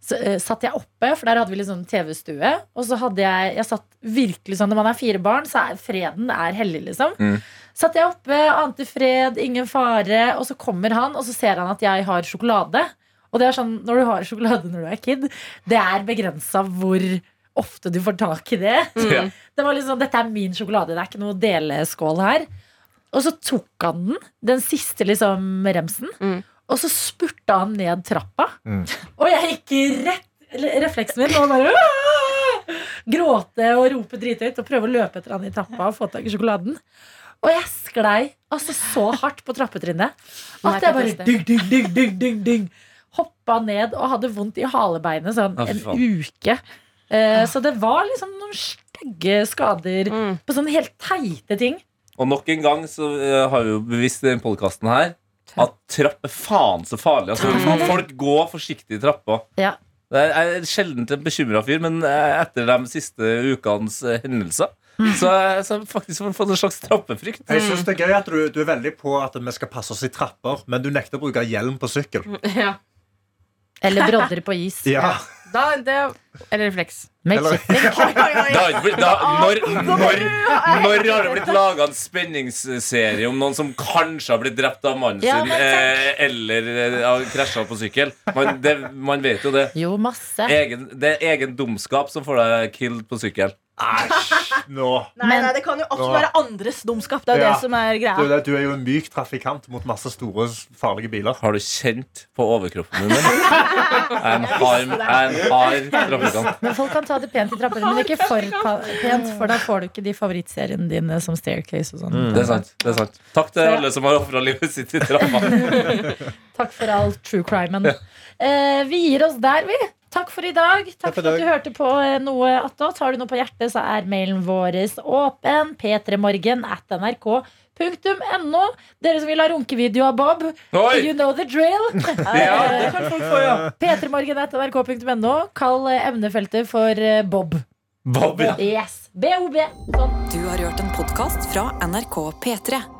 så uh, satt jeg oppe, for der hadde vi litt sånn TV-stue. Og så hadde jeg Jeg satt virkelig sånn Når man er fire barn, så er freden er hellig, liksom. Mm. Satt jeg oppe, ante fred, ingen fare, og så kommer han, og så ser han at jeg har sjokolade. Og det er sånn, når du har sjokolade når du er kid, det er begrensa hvor ofte du får tak i det. Mm. Det var liksom, Dette er min sjokolade, det er ikke noe deleskål her. Og så tok han den, den siste liksom remsen, Mm. og så spurta han ned trappa. Mm. Og jeg gikk rett eller Refleksen min og bare! Gråte og rope drithøyt og prøve å løpe etter han i trappa og få tak i sjokoladen. Og jeg sklei altså så hardt på trappetrinnet at jeg bare ding, ding, ding, ding, ding, dyng. Hoppa ned og hadde vondt i halebeinet sånn en uke. Eh, så det var liksom noen stygge skader Mm. på sånne helt teite ting. Og nok en gang så eh, har vi jo bevisst i den podkasten her at trapp er faen så farlig. Altså, folk går forsiktig i trappa. Ja. Det er- Jeg er sjelden en bekymra fyr, men eh, etter de siste ukenes hendelser så så faktisk har fått en slags trappefrykt. Jeg synes det er gøy at du, du er veldig på at vi skal passe oss i trapper, men du nekter å bruke hjelm på sykkel. Ja. Eller brodder på is. [laughs] Ja. Da, det, eller refleks. Eller-. [laughs] Da, da, når har det blitt laga en spenningsserie om noen som kanskje har blitt drept av mannen Ja, sin, eh, eller eh, har krasja på sykkel? Man, det, man vet jo det. Jo, masse. Egen, det er egen dumskap som får deg killed på sykkel. Æsj! Nå. Nei, nei, det kan jo også være andres dumskap. Det er jo Ja. det som er Du, greia. det- du er jo en myk trafikant mot masse store, farlige biler. Har du kjent på overkroppen er [laughs] en hard, en hard trafikant. Men folk kan ta det pent i trapper, men ikke for pent, for da får du ikke de favorittseriene dine som Staircase og sånn. Det er sant. det er sant Takk til alle som har ofra livet sitt i trappa. [laughs] Takk for all true crimen. Eh, vi gir oss der, vi. Takk for i dag. Takk for for i at du hørte på eh, noe attåt. Har du noe på hjertet, så er mailen vår åpen. p3morgen at nrk.no. Dere som vil ha runkevideo av Bob, Oi! you know the drill. [laughs] Ja, det kan folk få, ja. p3morgen at nrk.no. Kall eh, emnefeltet for eh, Bob. Bob, ja. Yes. BOB. Sånn. Du har hørt en podkast fra NRK P3.